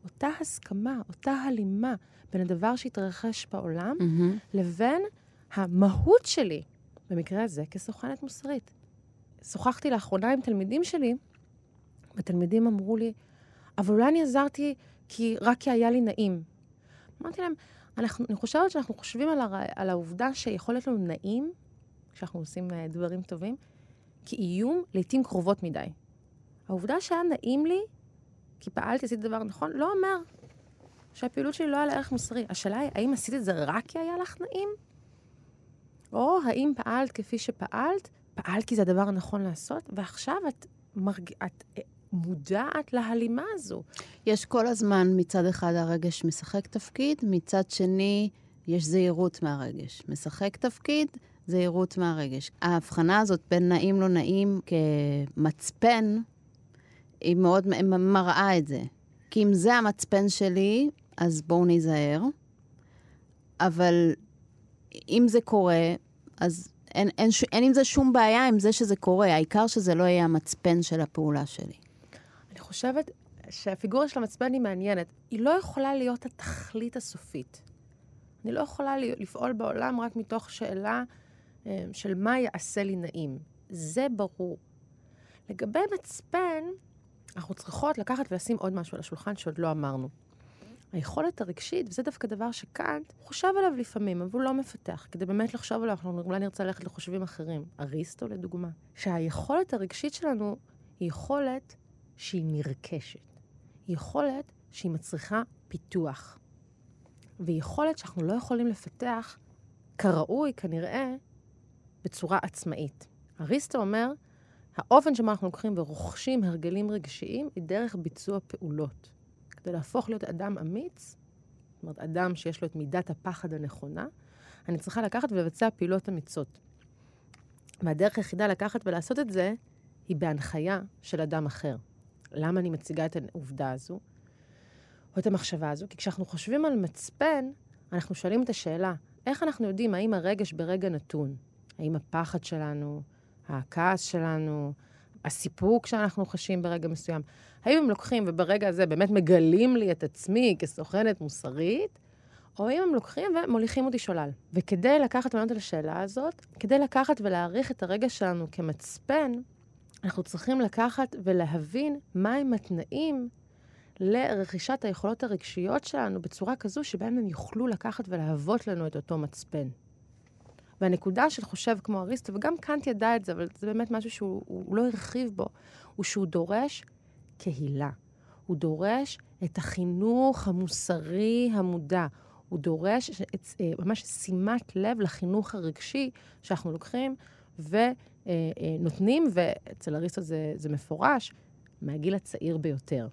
אותה הסכמה, אותה הלימה בין הדבר שהתרחש בעולם, mm-hmm. לבין המהות שלי, במקרה הזה, כסוכנת מוסרית. שוחחתי לאחרונה עם תלמידים שלי, ותלמידים אמרו לי, אבל אולי אני עזרתי כי רק כי היה לי נעים. אמרתי להם, אנחנו, אני חושבת שאנחנו חושבים על, הר... על העובדה שיכול להיות לנו נעים, כשאנחנו עושים אה, דברים טובים, כאיום לעתים קרובות מדי. העובדה שהיה נעים לי, כי פעלתי, עשיתי דבר נכון, לא אומר שהפעילות שלי לא היה לה ערך מוסרי. השאלה היא, האם עשית את זה רק כי היה לך נעים? או האם פעלת כפי שפעלת, פעלת כי זה הדבר הנכון לעשות, ועכשיו את, מרג... את אה, מודעת להלימה הזו.
יש כל הזמן, מצד אחד הרגש משחק תפקיד, מצד שני יש זהירות מהרגש. משחק תפקיד, זהירות מהרגש. ההבחנה הזאת בין נעים לא נעים כמצפן, היא מאוד מראה את זה. כי אם זה המצפן שלי, אז בואו ניזהר. אבל אם זה קורה, אז אין, אין, אין עם זה שום בעיה עם זה שזה קורה, העיקר שזה לא יהיה המצפן של הפעולה שלי.
אני חושבת שהפיגורה של המצפן היא מעניינת. היא לא יכולה להיות התכלית הסופית. אני לא יכולה לפעול בעולם רק מתוך שאלה אה, של מה יעשה לי נעים. זה ברור. לגבי מצפן, אנחנו צריכות לקחת ולשים עוד משהו על השולחן שעוד לא אמרנו. היכולת הרגשית, וזה דווקא דבר שקאנט חושב עליו לפעמים, אבל הוא לא מפתח. כדי באמת לחשוב עליו, אנחנו אולי נרצה ללכת לחושבים אחרים. אריסטו לדוגמה. שהיכולת הרגשית שלנו היא יכולת שהיא נרכשת. היא יכולת שהיא מצריכה פיתוח. והיא יכולת שאנחנו לא יכולים לפתח כראוי, כנראה, בצורה עצמאית. אריסטו אומר, האופן שבו אנחנו לוקחים ורוכשים הרגלים רגשיים היא דרך ביצוע פעולות. כדי להפוך להיות אדם אמיץ, זאת אומרת, אדם שיש לו את מידת הפחד הנכונה, אני צריכה לקחת ולבצע פעילות אמיצות. והדרך היחידה לקחת ולעשות את זה, היא בהנחיה של אדם אחר. למה אני מציגה את העובדה הזו, או את המחשבה הזו? כי כשאנחנו חושבים על מצפן, אנחנו שואלים את השאלה, איך אנחנו יודעים האם הרגש ברגע נתון, האם הפחד שלנו, הכעס שלנו, הסיפוק שאנחנו חשים ברגע מסוים, האם הם לוקחים וברגע הזה באמת מגלים לי את עצמי כסוכנת מוסרית, או אם הם לוקחים ומוליכים אותי שולל. וכדי לקחת ולענות על השאלה הזאת, כדי לקחת ולהעריך את הרגע שלנו כמצפן, אנחנו צריכים לקחת ולהבין מהם התנאים לרכישת היכולות הרגשיות שלנו בצורה כזו שבהם הם יוכלו לקחת ולהוות לנו את אותו מצפן. והנקודה של חושב כמו אריסטו, וגם קאנט ידע את זה, אבל זה באמת משהו שהוא לא הרחיב בו, הוא שהוא דורש קהילה. הוא דורש את החינוך המוסרי המודע. הוא דורש את, אה, ממש שימת לב לחינוך הרגשי שאנחנו לוקחים ונותנים, ואצל אריסטו זה, זה מפורש, מהגיל הצעיר ביותר.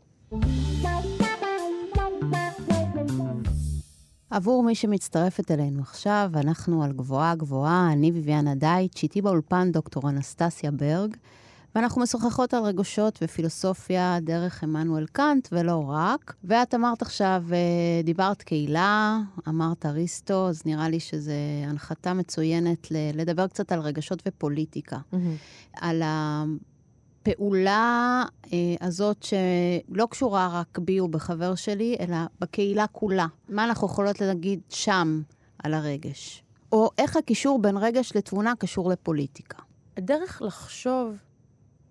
עבור מי שמצטרפת אלינו עכשיו, אנחנו על גבוהה גבוהה, אני ביביאנה דייטש, איתי באולפן דוקטור אנסטסיה ברג, ואנחנו משוחחות על רגשות ופילוסופיה דרך עמנואל קאנט, ולא רק. ואת אמרת עכשיו, אה, דיברת קהילה, אמרת אריסטו, אז נראה לי שזו הנחתה מצוינת לדבר קצת על רגשות ופוליטיקה. Mm-hmm. על הפעולה אה, הזאת שלא קשורה רק בי ובחבר שלי, אלא בקהילה כולה. מה אנחנו יכולות להגיד שם על הרגש? או איך הקישור בין רגש לתבונה קשור לפוליטיקה?
הדרך לחשוב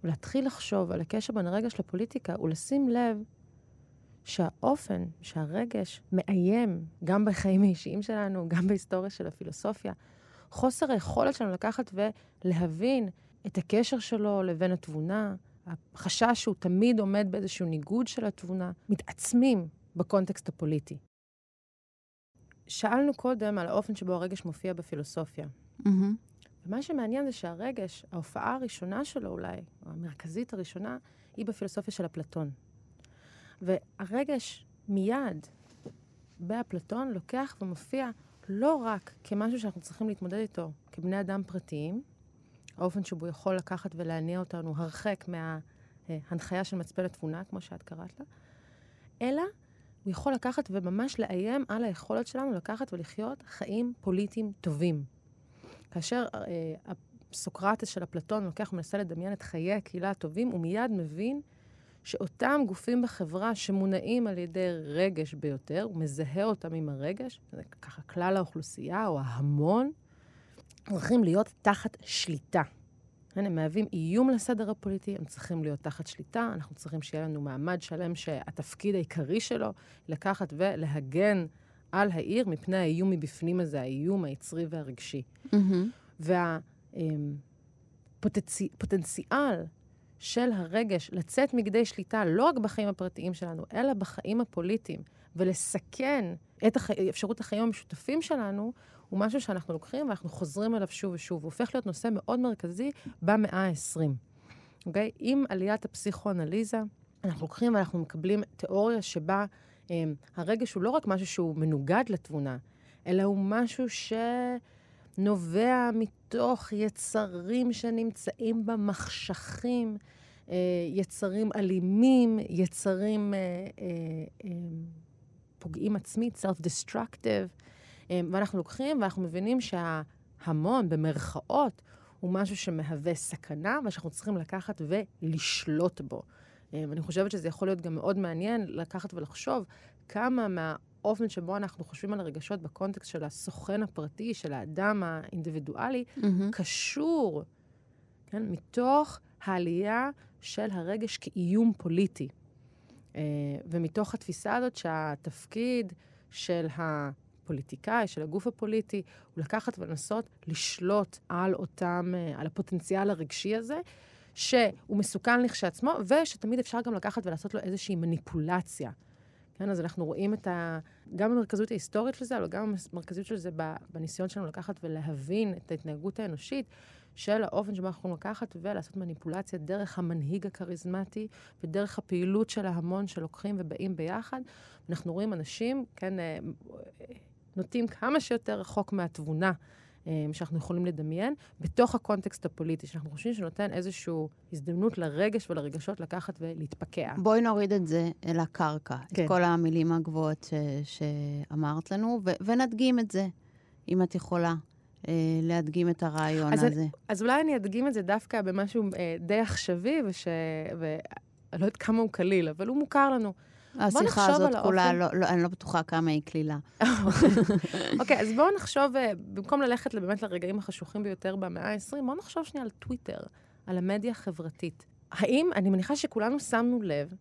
ולהתחיל לחשוב על הקשר בין הרגש לפוליטיקה הוא לשים לב שהאופן שהרגש מאיים, גם בחיים האישיים שלנו, גם בהיסטוריה של הפילוסופיה, חוסר היכולת שלנו לקחת ולהבין את הקשר שלו לבין התבונה, החשש שהוא תמיד עומד באיזשהו ניגוד של התבונה, מתעצמים בקונטקסט הפוליטי. שאלנו קודם על האופן שבו הרגש מופיע בפילוסופיה. Mm-hmm. ומה שמעניין זה שהרגש, ההופעה הראשונה שלו אולי, או המרכזית הראשונה, היא בפילוסופיה של אפלטון. והרגש מיד באפלטון לוקח ומופיע לא רק כמשהו שאנחנו צריכים להתמודד איתו כבני אדם פרטיים, האופן שבו יכול לקחת ולהניע אותנו הרחק מההנחיה של מצפן התבונה, כמו שאת קראת לה, אלא הוא יכול לקחת וממש לאיים על היכולת שלנו לקחת ולחיות חיים פוליטיים טובים. כאשר אה, סוקרטס של אפלטון לוקח ומנסה לדמיין את חיי הקהילה הטובים, הוא מיד מבין שאותם גופים בחברה שמונעים על ידי רגש ביותר, הוא מזהה אותם עם הרגש, זה ככה כלל האוכלוסייה או ההמון, צריכים להיות תחת שליטה. הם מהווים איום לסדר הפוליטי, הם צריכים להיות תחת שליטה, אנחנו צריכים שיהיה לנו מעמד שלם שהתפקיד העיקרי שלו לקחת ולהגן על העיר מפני האיום מבפנים הזה, האיום היצרי והרגשי. Mm-hmm. והפוטנציאל של הרגש לצאת מגדי שליטה לא רק בחיים הפרטיים שלנו, אלא בחיים הפוליטיים, ולסכן את הח... אפשרות החיים המשותפים שלנו, הוא משהו שאנחנו לוקחים ואנחנו חוזרים אליו שוב ושוב. הוא הופך להיות נושא מאוד מרכזי במאה ה-20. אוקיי? עם עליית הפסיכואנליזה, אנחנו לוקחים ואנחנו מקבלים תיאוריה שבה אה, הרגש הוא לא רק משהו שהוא מנוגד לתבונה, אלא הוא משהו שנובע מתוך יצרים שנמצאים במחשכים, אה, יצרים אלימים, יצרים אה, אה, פוגעים עצמית, self-destructive. אמ, ואנחנו לוקחים ואנחנו מבינים שההמון, במרכאות, הוא משהו שמהווה סכנה, ושאנחנו צריכים לקחת ולשלוט בו. אמ, אני חושבת שזה יכול להיות גם מאוד מעניין לקחת ולחשוב כמה מהאופן שבו אנחנו חושבים על הרגשות בקונטקסט של הסוכן הפרטי, של האדם האינדיבידואלי, mm-hmm. קשור, כן, מתוך העלייה של הרגש כאיום פוליטי. אה, ומתוך התפיסה הזאת שהתפקיד של ה... הפוליטיקאי, של הגוף הפוליטי, הוא לקחת ולנסות לשלוט על אותם, אה, על הפוטנציאל הרגשי הזה, שהוא מסוכן לכשעצמו, ושתמיד אפשר גם לקחת ולעשות לו איזושהי מניפולציה. כן, אז אנחנו רואים את ה... גם המרכזיות ההיסטורית של זה, אבל גם המרכזיות של זה בניסיון שלנו לקחת ולהבין את ההתנהגות האנושית, של האופן שבו אנחנו לקחת ולעשות מניפולציה דרך המנהיג הכריזמטי ודרך הפעילות של ההמון שלוקחים ובאים ביחד. אנחנו רואים אנשים, כן, אה, נוטים כמה שיותר רחוק מהתבונה אה, שאנחנו יכולים לדמיין, בתוך הקונטקסט הפוליטי, שאנחנו חושבים שנותן איזושהי הזדמנות לרגש ולרגשות לקחת ולהתפקע.
בואי נוריד את זה אל הקרקע, כן. את כל המילים הגבוהות ש... שאמרת לנו, ו... ונדגים את זה, אם את יכולה. אה, להדגים את הרעיון
אז
הזה.
אני, אז אולי אני אדגים את זה דווקא במשהו אה, די עכשווי, וש... ואני לא יודעת כמה הוא קליל, אבל הוא מוכר לנו.
השיחה הזאת כולה, לא, לא, אני לא בטוחה כמה היא קלילה.
אוקיי, okay, אז בואו נחשוב, אה, במקום ללכת באמת לרגעים החשוכים ביותר במאה ה-20, בואו נחשוב שנייה על טוויטר, על המדיה החברתית. האם, אני מניחה שכולנו שמנו לב,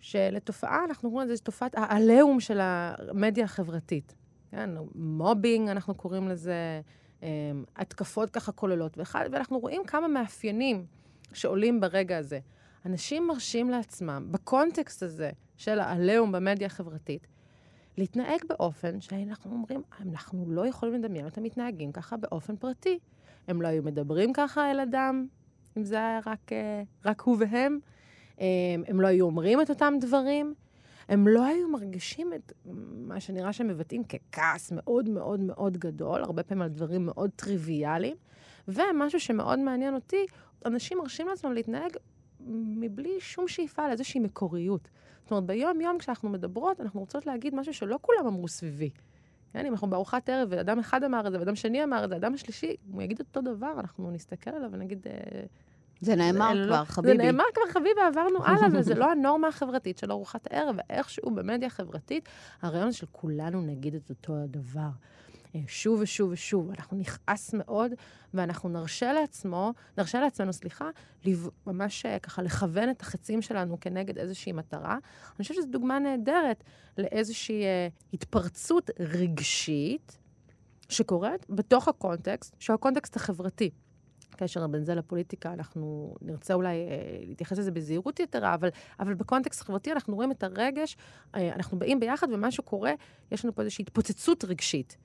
שלתופעה, אנחנו קוראים לזה תופעת העליהום של המדיה החברתית. כן, מובינג, אנחנו קוראים לזה, אמ, התקפות ככה כוללות, ואנחנו רואים כמה מאפיינים שעולים ברגע הזה. אנשים מרשים לעצמם, בקונטקסט הזה של העליהום במדיה החברתית, להתנהג באופן שאנחנו אומרים, אנחנו לא יכולים לדמיין אותם מתנהגים ככה באופן פרטי. הם לא היו מדברים ככה אל אדם, אם זה היה רק, אה, רק הוא והם. הם לא היו אומרים את אותם דברים. הם לא היו מרגישים את מה שנראה שהם מבטאים ככעס מאוד מאוד מאוד גדול, הרבה פעמים על דברים מאוד טריוויאליים. ומשהו שמאוד מעניין אותי, אנשים מרשים לעצמם להתנהג מבלי שום שאיפה לאיזושהי מקוריות. זאת אומרת, ביום-יום כשאנחנו מדברות, אנחנו רוצות להגיד משהו שלא כולם אמרו סביבי. כן, אם אנחנו בארוחת ערב, ואדם אחד אמר את זה, ואדם שני אמר את זה, אדם השלישי, הוא יגיד אותו דבר, אנחנו נסתכל עליו ונגיד... אה,
זה נאמר
זה
כבר,
לא,
חביבי.
זה נאמר כבר, חביבי, עברנו הלאה, וזה לא הנורמה החברתית של ארוחת הערב, ואיכשהו במדיה החברתית, הרעיון של כולנו נגיד את אותו הדבר. אה, שוב ושוב ושוב. אנחנו נכעס מאוד, ואנחנו נרשה לעצמו, נרשה לעצמנו, סליחה, לב... ממש אה, ככה לכוון את החצים שלנו כנגד איזושהי מטרה. אני חושבת שזו דוגמה נהדרת לאיזושהי אה, התפרצות רגשית שקורית בתוך הקונטקסט, שהוא הקונטקסט החברתי. הקשר בין זה לפוליטיקה, אנחנו נרצה אולי אה, להתייחס לזה בזהירות יתרה, אבל, אבל בקונטקסט חברתי אנחנו רואים את הרגש, אה, אנחנו באים ביחד ומשהו קורה, יש לנו פה איזושהי התפוצצות רגשית.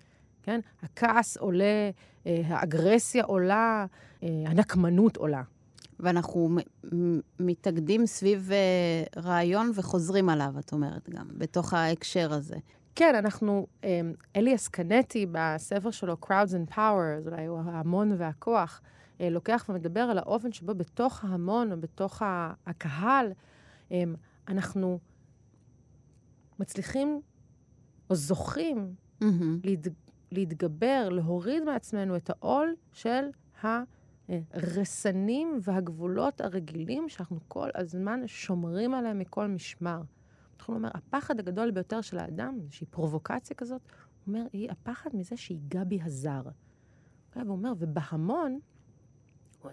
כן? הכעס עולה, אה, האגרסיה עולה, אה, הנקמנות עולה.
ואנחנו מתאגדים סביב אה, רעיון וחוזרים עליו, את אומרת גם, בתוך ההקשר הזה.
כן, אנחנו, אליאס קנטי בספר שלו, Crowds and Power, אולי הוא ההמון והכוח, לוקח ומדבר על האופן שבו בתוך ההמון, או בתוך הקהל, אנחנו מצליחים או זוכים mm-hmm. להתגבר, להוריד מעצמנו את העול של הרסנים והגבולות הרגילים שאנחנו כל הזמן שומרים עליהם מכל משמר. אנחנו אומר, הפחד הגדול ביותר של האדם, איזושהי פרובוקציה כזאת, הוא אומר, היא הפחד מזה שיגע בי הזר. והוא אומר, ובהמון,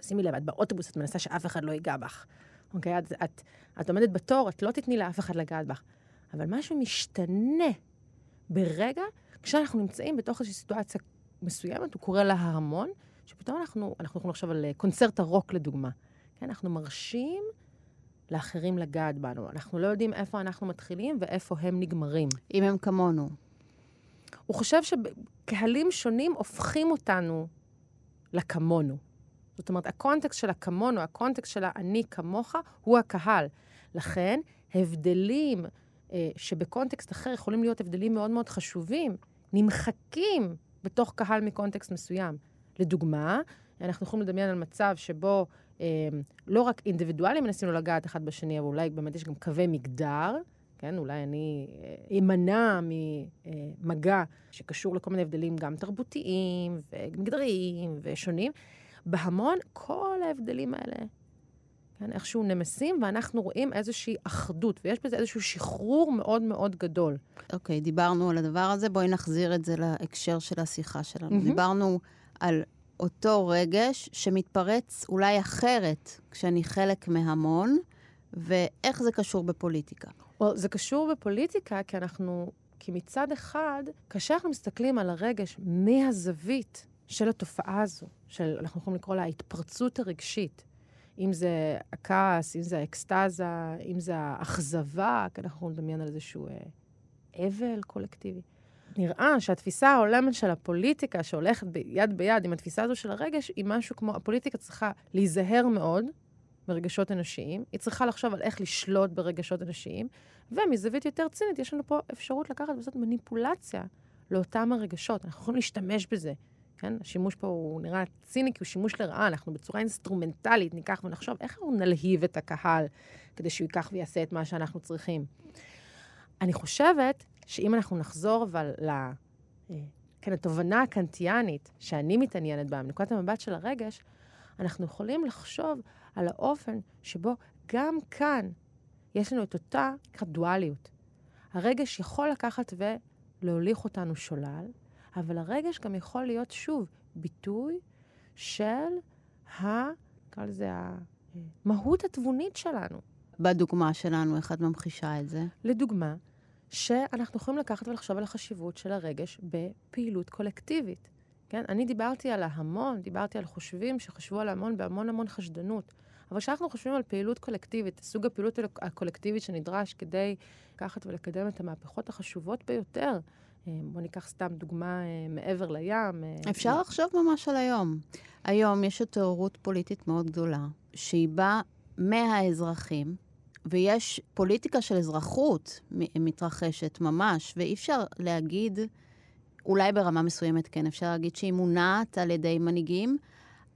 שימי לב, את באוטובוס, את מנסה שאף אחד לא ייגע בך. אוקיי? את, את, את עומדת בתור, את לא תתני לאף אחד לגעת בך. אבל משהו משתנה ברגע כשאנחנו נמצאים בתוך איזושהי סיטואציה מסוימת, הוא קורא לה ההמון, שפתאום אנחנו, אנחנו יכולים לחשוב על אה, קונצרט הרוק לדוגמה. כן, אנחנו מרשים לאחרים לגעת בנו. אנחנו לא יודעים איפה אנחנו מתחילים ואיפה הם נגמרים.
אם הם כמונו.
הוא חושב שקהלים שונים הופכים אותנו לכמונו. זאת אומרת, הקונטקסט של הכמונו, הקונטקסט של האני כמוך, הוא הקהל. לכן, הבדלים אה, שבקונטקסט אחר יכולים להיות הבדלים מאוד מאוד חשובים, נמחקים בתוך קהל מקונטקסט מסוים. לדוגמה, אנחנו יכולים לדמיין על מצב שבו אה, לא רק אינדיבידואלים מנסים לגעת אחד בשני, אבל אולי באמת יש גם קווי מגדר, כן? אולי אני אה, אמנע ממגע שקשור לכל מיני הבדלים גם תרבותיים ומגדריים ושונים. בהמון, כל ההבדלים האלה כן, איכשהו נמסים, ואנחנו רואים איזושהי אחדות, ויש בזה איזשהו שחרור מאוד מאוד גדול.
אוקיי, okay, דיברנו על הדבר הזה, בואי נחזיר את זה להקשר של השיחה שלנו. Mm-hmm. דיברנו על אותו רגש שמתפרץ אולי אחרת כשאני חלק מהמון, ואיך זה קשור בפוליטיקה?
Well, זה קשור בפוליטיקה כי אנחנו, כי מצד אחד, כאשר אנחנו מסתכלים על הרגש מהזווית של התופעה הזו, של, אנחנו יכולים לקרוא לה ההתפרצות הרגשית, אם זה הכעס, אם זה האקסטזה, אם זה האכזבה, כי אנחנו לדמיין על איזשהו אה, אבל קולקטיבי. נראה שהתפיסה ההולמת של הפוליטיקה, שהולכת יד ביד עם התפיסה הזו של הרגש, היא משהו כמו, הפוליטיקה צריכה להיזהר מאוד ברגשות אנושיים, היא צריכה לחשוב על איך לשלוט ברגשות אנושיים, ומזווית יותר צינית, יש לנו פה אפשרות לקחת ולעשות מניפולציה לאותם הרגשות. אנחנו יכולים להשתמש בזה כן? השימוש פה הוא נראה ציני כי הוא שימוש לרעה, אנחנו בצורה אינסטרומנטלית ניקח ונחשוב איך אנחנו נלהיב את הקהל כדי שהוא ייקח ויעשה את מה שאנחנו צריכים. אני חושבת שאם אנחנו נחזור אבל ל... אה, כן, התובנה הקנטיאנית שאני מתעניינת בה, מנקודת המבט של הרגש, אנחנו יכולים לחשוב על האופן שבו גם כאן יש לנו את אותה דואליות. הרגש יכול לקחת ולהוליך אותנו שולל, אבל הרגש גם יכול להיות, שוב, ביטוי של ה... נקרא לזה המהות התבונית שלנו.
בדוגמה שלנו, איך את ממחישה את זה?
לדוגמה, שאנחנו יכולים לקחת ולחשוב על החשיבות של הרגש בפעילות קולקטיבית. כן? אני דיברתי על ההמון, דיברתי על חושבים שחשבו על ההמון בהמון המון חשדנות. אבל כשאנחנו חושבים על פעילות קולקטיבית, סוג הפעילות הקולקטיבית שנדרש כדי לקחת ולקדם את המהפכות החשובות ביותר אה, בואו ניקח סתם דוגמה אה, מעבר לים.
אה, אפשר לחשוב ממש על היום. היום יש התעוררות פוליטית מאוד גדולה, שהיא באה מהאזרחים, ויש פוליטיקה של אזרחות מתרחשת ממש, ואי אפשר להגיד, אולי ברמה מסוימת כן, אפשר להגיד שהיא מונעת על ידי מנהיגים,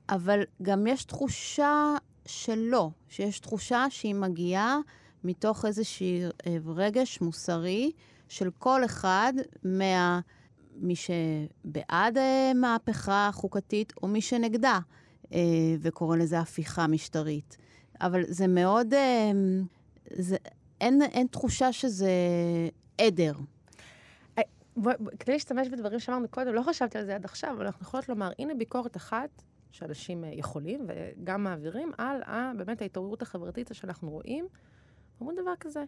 אבל גם יש תחושה שלא, שיש תחושה שהיא מגיעה מתוך איזשהו אה, רגש מוסרי של כל אחד מה... מי שבעד אה, מהפכה חוקתית או מי שנגדה, אה, וקורא לזה הפיכה משטרית. אבל זה מאוד... זה, אין, אין תחושה שזה עדר.
כדי להשתמש בדברים שאמרנו קודם, לא חשבתי על זה עד עכשיו, אבל אנחנו יכולות לומר, הנה ביקורת אחת שאנשים יכולים וגם מעבירים על באמת ההתעוררות החברתית שאנחנו רואים. אומרים דבר כזה,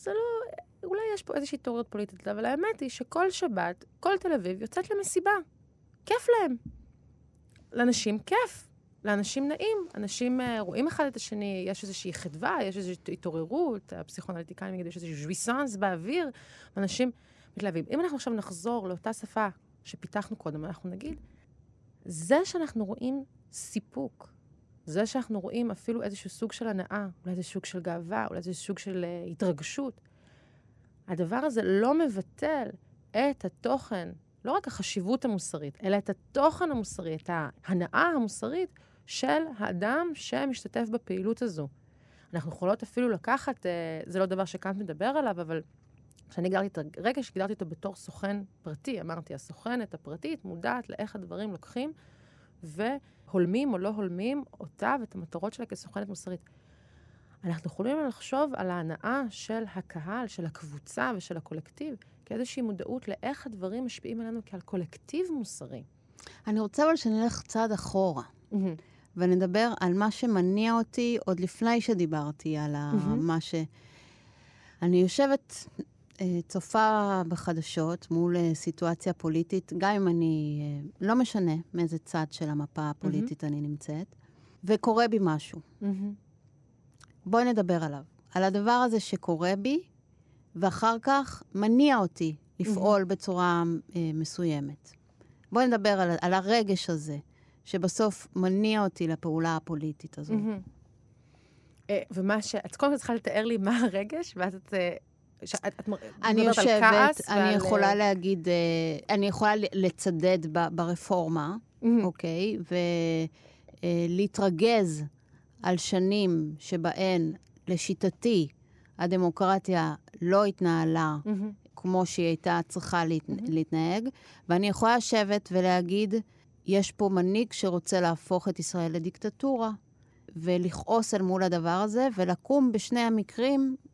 זה לא, אולי יש פה איזושהי התעוררות פוליטית, אבל האמת היא שכל שבת, כל תל אביב יוצאת למסיבה. כיף להם. לאנשים כיף. לאנשים נעים, אנשים uh, רואים אחד את השני, יש איזושהי חדווה, יש איזושהי התעוררות, הפסיכואנליטיקאים יגידו שיש איזשהו ז'וויסאנס באוויר, אנשים מתלהבים. אם אנחנו עכשיו נחזור לאותה שפה שפיתחנו קודם, אנחנו נגיד, זה שאנחנו רואים סיפוק, זה שאנחנו רואים אפילו איזשהו סוג של הנאה, אולי איזה סוג של גאווה, אולי איזה סוג של uh, התרגשות, הדבר הזה לא מבטל את התוכן, לא רק החשיבות המוסרית, אלא את התוכן המוסרי, את ההנאה המוסרית של האדם שמשתתף בפעילות הזו. אנחנו יכולות אפילו לקחת, אה, זה לא דבר שקאנט מדבר עליו, אבל כשאני הגדרתי את הרגע שהגדרתי אותו בתור סוכן פרטי, אמרתי, הסוכנת הפרטית מודעת לאיך הדברים לוקחים והולמים או לא הולמים אותה ואת המטרות שלה כסוכנת מוסרית. אנחנו יכולים לחשוב על ההנאה של הקהל, של הקבוצה ושל הקולקטיב, כאיזושהי מודעות לאיך הדברים משפיעים עלינו כעל קולקטיב מוסרי.
אני רוצה אבל שנלך צעד אחורה. Mm-hmm. ונדבר על מה שמניע אותי עוד לפני שדיברתי על mm-hmm. מה ש... אני יושבת, צופה בחדשות מול אה, סיטואציה פוליטית, גם אם אני, אה, לא משנה מאיזה צד של המפה הפוליטית mm-hmm. אני נמצאת, וקורה בי משהו. Mm-hmm. בואי נדבר עליו. על הדבר הזה שקורה בי, ואחר כך מניע אותי לפעול mm-hmm. בצורה אה, מסוימת. בואי נדבר על, על הרגש הזה, שבסוף מניע אותי לפעולה הפוליטית הזו. Mm-hmm.
ומה ש... את קודם כל צריכה לתאר לי מה הרגש, ואז את... אה, ש... את,
אני יושבת, אני ועל... יכולה אה, להגיד, אני יכולה לצדד ברפורמה, mm-hmm. אוקיי? ולהתרגז על שנים שבהן, לשיטתי, הדמוקרטיה לא התנהלה mm-hmm. כמו שהיא הייתה צריכה להת... mm-hmm. להתנהג, ואני יכולה לשבת ולהגיד, יש פה מנהיג שרוצה להפוך את ישראל לדיקטטורה, ולכעוס אל מול הדבר הזה, ולקום בשני המקרים אה,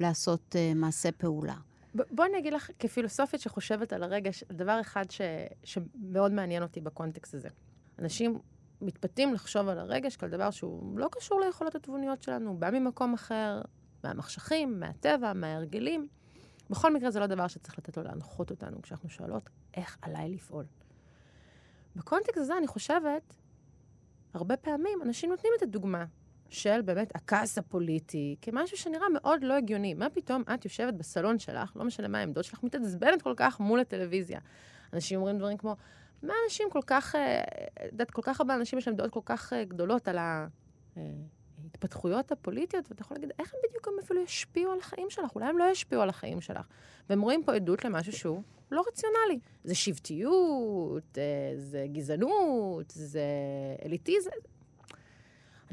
לעשות אה, מעשה פעולה.
בואי אני אגיד לך, כפילוסופית שחושבת על הרגש, דבר אחד ש, שמאוד מעניין אותי בקונטקסט הזה. אנשים מתפתים לחשוב על הרגש כעל דבר שהוא לא קשור ליכולות התבוניות שלנו, הוא בא ממקום אחר, מהמחשכים, מהטבע, מההרגלים. בכל מקרה זה לא דבר שצריך לתת לו להנחות אותנו כשאנחנו שואלות איך עליי לפעול. בקונטקסט הזה אני חושבת, הרבה פעמים אנשים נותנים את הדוגמה של באמת הכעס הפוליטי כמשהו שנראה מאוד לא הגיוני. מה פתאום את יושבת בסלון שלך, לא משנה מה העמדות שלך, מתעצבנת כל כך מול הטלוויזיה. אנשים אומרים דברים כמו, מה אנשים כל כך, אה, את יודעת, כל כך הרבה אנשים יש להם דעות כל כך אה, גדולות על ההתפתחויות הפוליטיות, ואתה יכול להגיד, איך הם בדיוק הם אפילו ישפיעו על החיים שלך? אולי הם לא ישפיעו על החיים שלך. והם רואים פה עדות למשהו שהוא לא רציונלי. זה שבטיות, אה, זה גזענות, זה אליטיזם.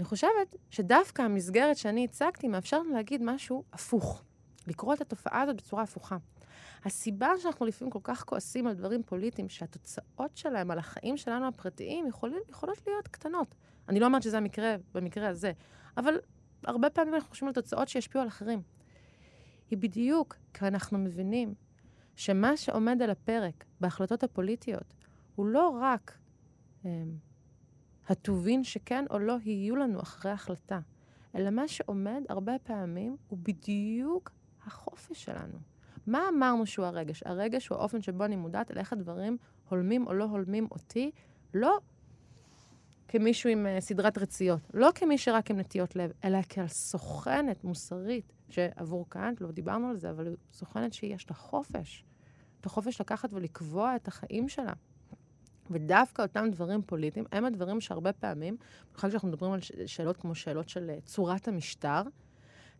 אני חושבת שדווקא המסגרת שאני הצגתי מאפשרת להגיד משהו הפוך. לקרוא את התופעה הזאת בצורה הפוכה. הסיבה שאנחנו לפעמים כל כך כועסים על דברים פוליטיים, שהתוצאות שלהם על החיים שלנו הפרטיים יכול, יכולות להיות קטנות. אני לא אומרת שזה המקרה במקרה הזה, אבל הרבה פעמים אנחנו חושבים על תוצאות שישפיעו על אחרים. היא בדיוק כי אנחנו מבינים שמה שעומד על הפרק בהחלטות הפוליטיות הוא לא רק אה, הטובין שכן או לא יהיו לנו אחרי החלטה, אלא מה שעומד הרבה פעמים הוא בדיוק החופש שלנו. מה אמרנו שהוא הרגש? הרגש הוא האופן שבו אני מודעת על איך הדברים הולמים או לא הולמים אותי, לא כמישהו עם uh, סדרת רציות, לא כמי שרק עם נטיות לב, אלא כעל סוכנת מוסרית, שעבור קאנט, לא דיברנו על זה, אבל סוכנת שיש לה חופש. את החופש לקחת ולקבוע את החיים שלה. ודווקא אותם דברים פוליטיים הם הדברים שהרבה פעמים, במיוחד כשאנחנו מדברים על שאלות כמו שאלות של אה, צורת המשטר,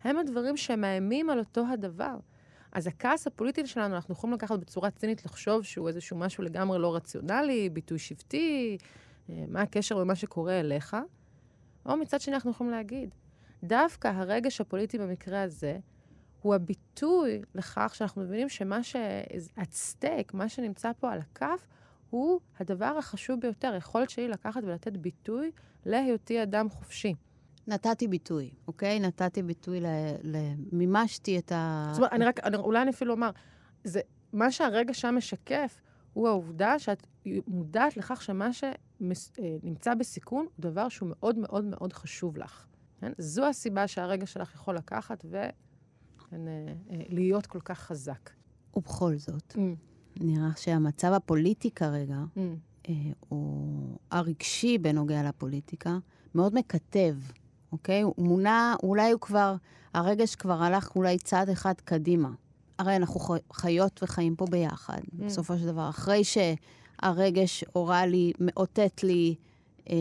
הם הדברים שמאיימים על אותו הדבר. אז הכעס הפוליטי שלנו, אנחנו יכולים לקחת בצורה צינית לחשוב שהוא איזשהו משהו לגמרי לא רציונלי, ביטוי שבטי, אה, מה הקשר במה שקורה אליך, או מצד שני אנחנו יכולים להגיד, דווקא הרגש הפוליטי במקרה הזה, הוא הביטוי לכך שאנחנו מבינים שמה ש... stake, מה שנמצא פה על הכף, הוא הדבר החשוב ביותר, היכולת שלי לקחת ולתת ביטוי להיותי אדם חופשי.
נתתי ביטוי, אוקיי? נתתי ביטוי ל... ל... מימשתי את ה...
זאת אומרת, אני רק, אני, אולי אני אפילו אומר, זה, מה שהרגע שם משקף, הוא העובדה שאת מודעת לכך שמה שנמצא בסיכון הוא דבר שהוא מאוד מאוד מאוד חשוב לך. כן? זו הסיבה שהרגע שלך יכול לקחת ולהיות כל כך חזק.
ובכל זאת, mm. נראה שהמצב הפוליטי כרגע, mm. אה, או הרגשי בנוגע לפוליטיקה, מאוד מקטב, אוקיי? הוא מונע, אולי הוא כבר, הרגש כבר הלך אולי צעד אחד קדימה. הרי אנחנו חיות וחיים פה ביחד, mm. בסופו של דבר. אחרי שהרגש הורה לי, מאותת לי אה,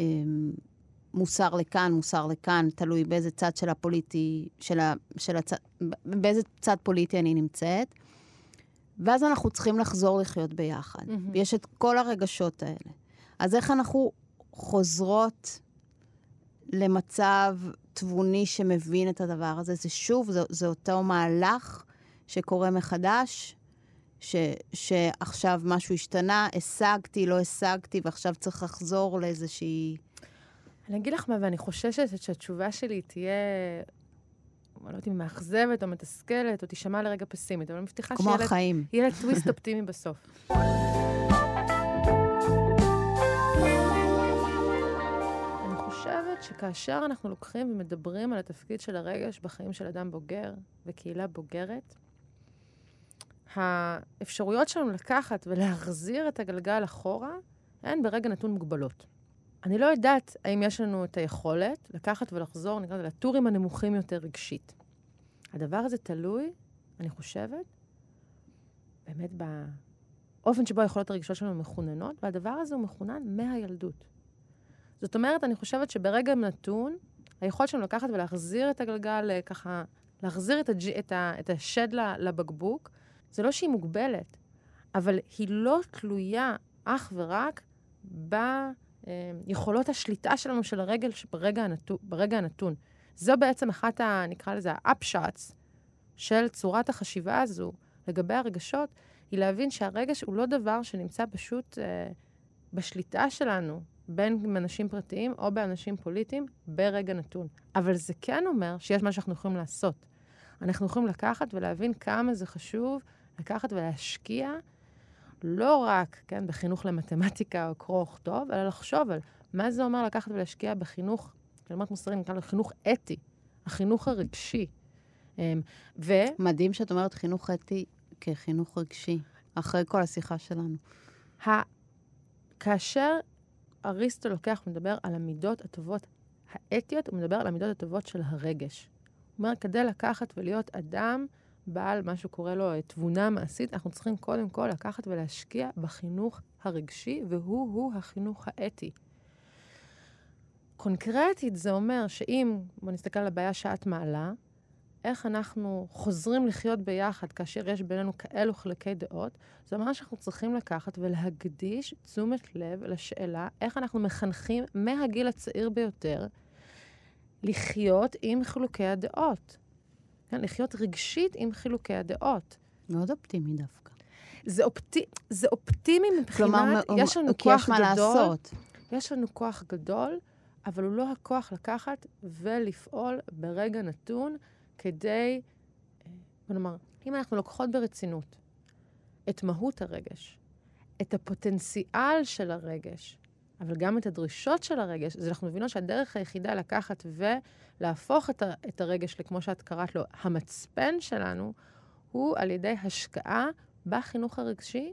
אה, מוסר לכאן, מוסר לכאן, תלוי באיזה צד של הפוליטי, של ה, של הצד, באיזה צד פוליטי אני נמצאת. ואז אנחנו צריכים לחזור לחיות ביחד. Mm-hmm. יש את כל הרגשות האלה. אז איך אנחנו חוזרות למצב תבוני שמבין את הדבר הזה? זה שוב, זה, זה אותו מהלך שקורה מחדש, ש, שעכשיו משהו השתנה, השגתי, לא השגתי, ועכשיו צריך לחזור לאיזושהי...
אני אגיד לך מה, ואני חוששת שהתשובה שלי תהיה, לא יודעת אם מאכזבת או מתסכלת, או תישמע לרגע פסימית, אבל אני מבטיחה
שיהיה לה, החיים.
לה טוויסט אופטימי בסוף. אני חושבת שכאשר אנחנו לוקחים ומדברים על התפקיד של הרגש בחיים של אדם בוגר וקהילה בוגרת, האפשרויות שלנו לקחת ולהחזיר את הגלגל אחורה הן ברגע נתון מוגבלות. אני לא יודעת האם יש לנו את היכולת לקחת ולחזור, נקרא לזה, לטורים הנמוכים יותר רגשית. הדבר הזה תלוי, אני חושבת, באמת באופן שבו היכולות הרגישות שלנו מכוננות, והדבר הזה הוא מכונן מהילדות. זאת אומרת, אני חושבת שברגע נתון, היכולת שלנו לקחת ולהחזיר את הגלגל, אה, ככה, להחזיר את, הג', את, ה, את השד לבקבוק, זה לא שהיא מוגבלת, אבל היא לא תלויה אך ורק ב... אה, יכולות השליטה שלנו של הרגל ברגע, הנתון, ברגע הנתון. זו בעצם אחת, ה, נקרא לזה, ה-upshots של צורת החשיבה הזו לגבי הרגשות, היא להבין שהרגש הוא לא דבר שנמצא פשוט אה, בשליטה שלנו, בין אנשים פרטיים או באנשים פוליטיים, ברגע נתון. אבל זה כן אומר שיש מה שאנחנו יכולים לעשות. אנחנו יכולים לקחת ולהבין כמה זה חשוב לקחת ולהשקיע לא רק, כן, בחינוך למתמטיקה או קרוא וכתוב, אלא לחשוב על מה זה אומר לקחת ולהשקיע בחינוך, כלומר מוסרי, נקרא לו חינוך אתי, החינוך הרגשי. אמ, ו...
מדהים שאת אומרת חינוך אתי כחינוך רגשי, אחרי כל השיחה שלנו.
ה... כאשר אריסטו לוקח ומדבר על המידות הטובות האתיות, הוא מדבר על המידות הטובות של הרגש. הוא אומר, כדי לקחת ולהיות אדם בעל מה שקורא לו תבונה מעשית, אנחנו צריכים קודם כל לקחת ולהשקיע בחינוך הרגשי, והוא-הוא החינוך האתי. קונקרטית זה אומר שאם, בוא נסתכל על הבעיה שאת מעלה, איך אנחנו חוזרים לחיות ביחד כאשר יש בינינו כאלו חלקי דעות, זה אומר שאנחנו צריכים לקחת ולהקדיש תשומת לב לשאלה איך אנחנו מחנכים מהגיל הצעיר ביותר לחיות עם חילוקי הדעות. כן, לחיות רגשית עם חילוקי הדעות.
מאוד אופטימי דווקא.
זה, אופטי, זה אופטימי מבחינת, כלומר, יש לנו כוח יש גדול. מה לעשות. יש לנו כוח גדול, אבל הוא לא הכוח לקחת ולפעול ברגע נתון כדי, בוא נאמר, אם אנחנו לוקחות ברצינות את מהות הרגש, את הפוטנציאל של הרגש, אבל גם את הדרישות של הרגש, אז אנחנו מבינות שהדרך היחידה לקחת ולהפוך את, ה, את הרגש לכמו שאת קראת לו, המצפן שלנו, הוא על ידי השקעה בחינוך הרגשי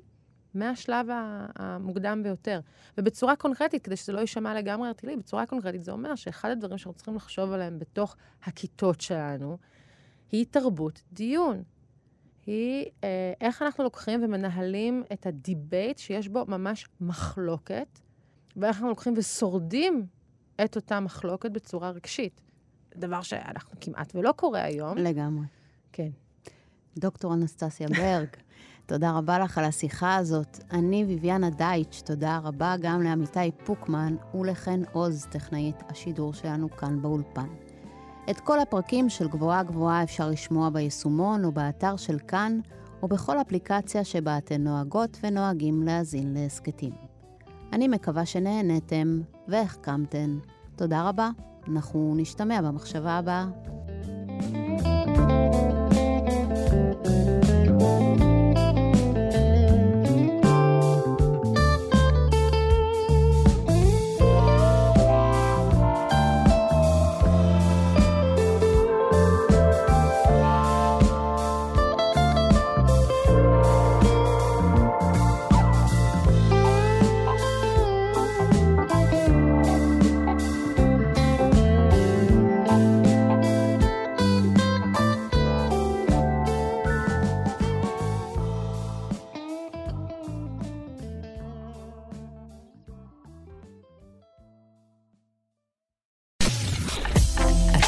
מהשלב המוקדם ביותר. ובצורה קונקרטית, כדי שזה לא יישמע לגמרי ערטילאי, בצורה קונקרטית זה אומר שאחד הדברים שאנחנו צריכים לחשוב עליהם בתוך הכיתות שלנו, היא תרבות דיון. היא אה, איך אנחנו לוקחים ומנהלים את ה debate שיש בו ממש מחלוקת, ואיך אנחנו לוקחים ושורדים את אותה מחלוקת בצורה רגשית. דבר שאנחנו כמעט ולא קורה היום.
לגמרי.
כן.
דוקטור אנסטסיה ברג, תודה רבה לך על השיחה הזאת. אני ביביאנה דייטש, תודה רבה גם לעמיתי פוקמן ולחן עוז, טכנאית השידור שלנו כאן באולפן. את כל הפרקים של גבוהה גבוהה אפשר לשמוע ביישומון או באתר של כאן, או בכל אפליקציה שבה אתן נוהגות ונוהגים להאזין להסכתים. אני מקווה שנהנתם והחכמתן. תודה רבה, אנחנו נשתמע במחשבה הבאה.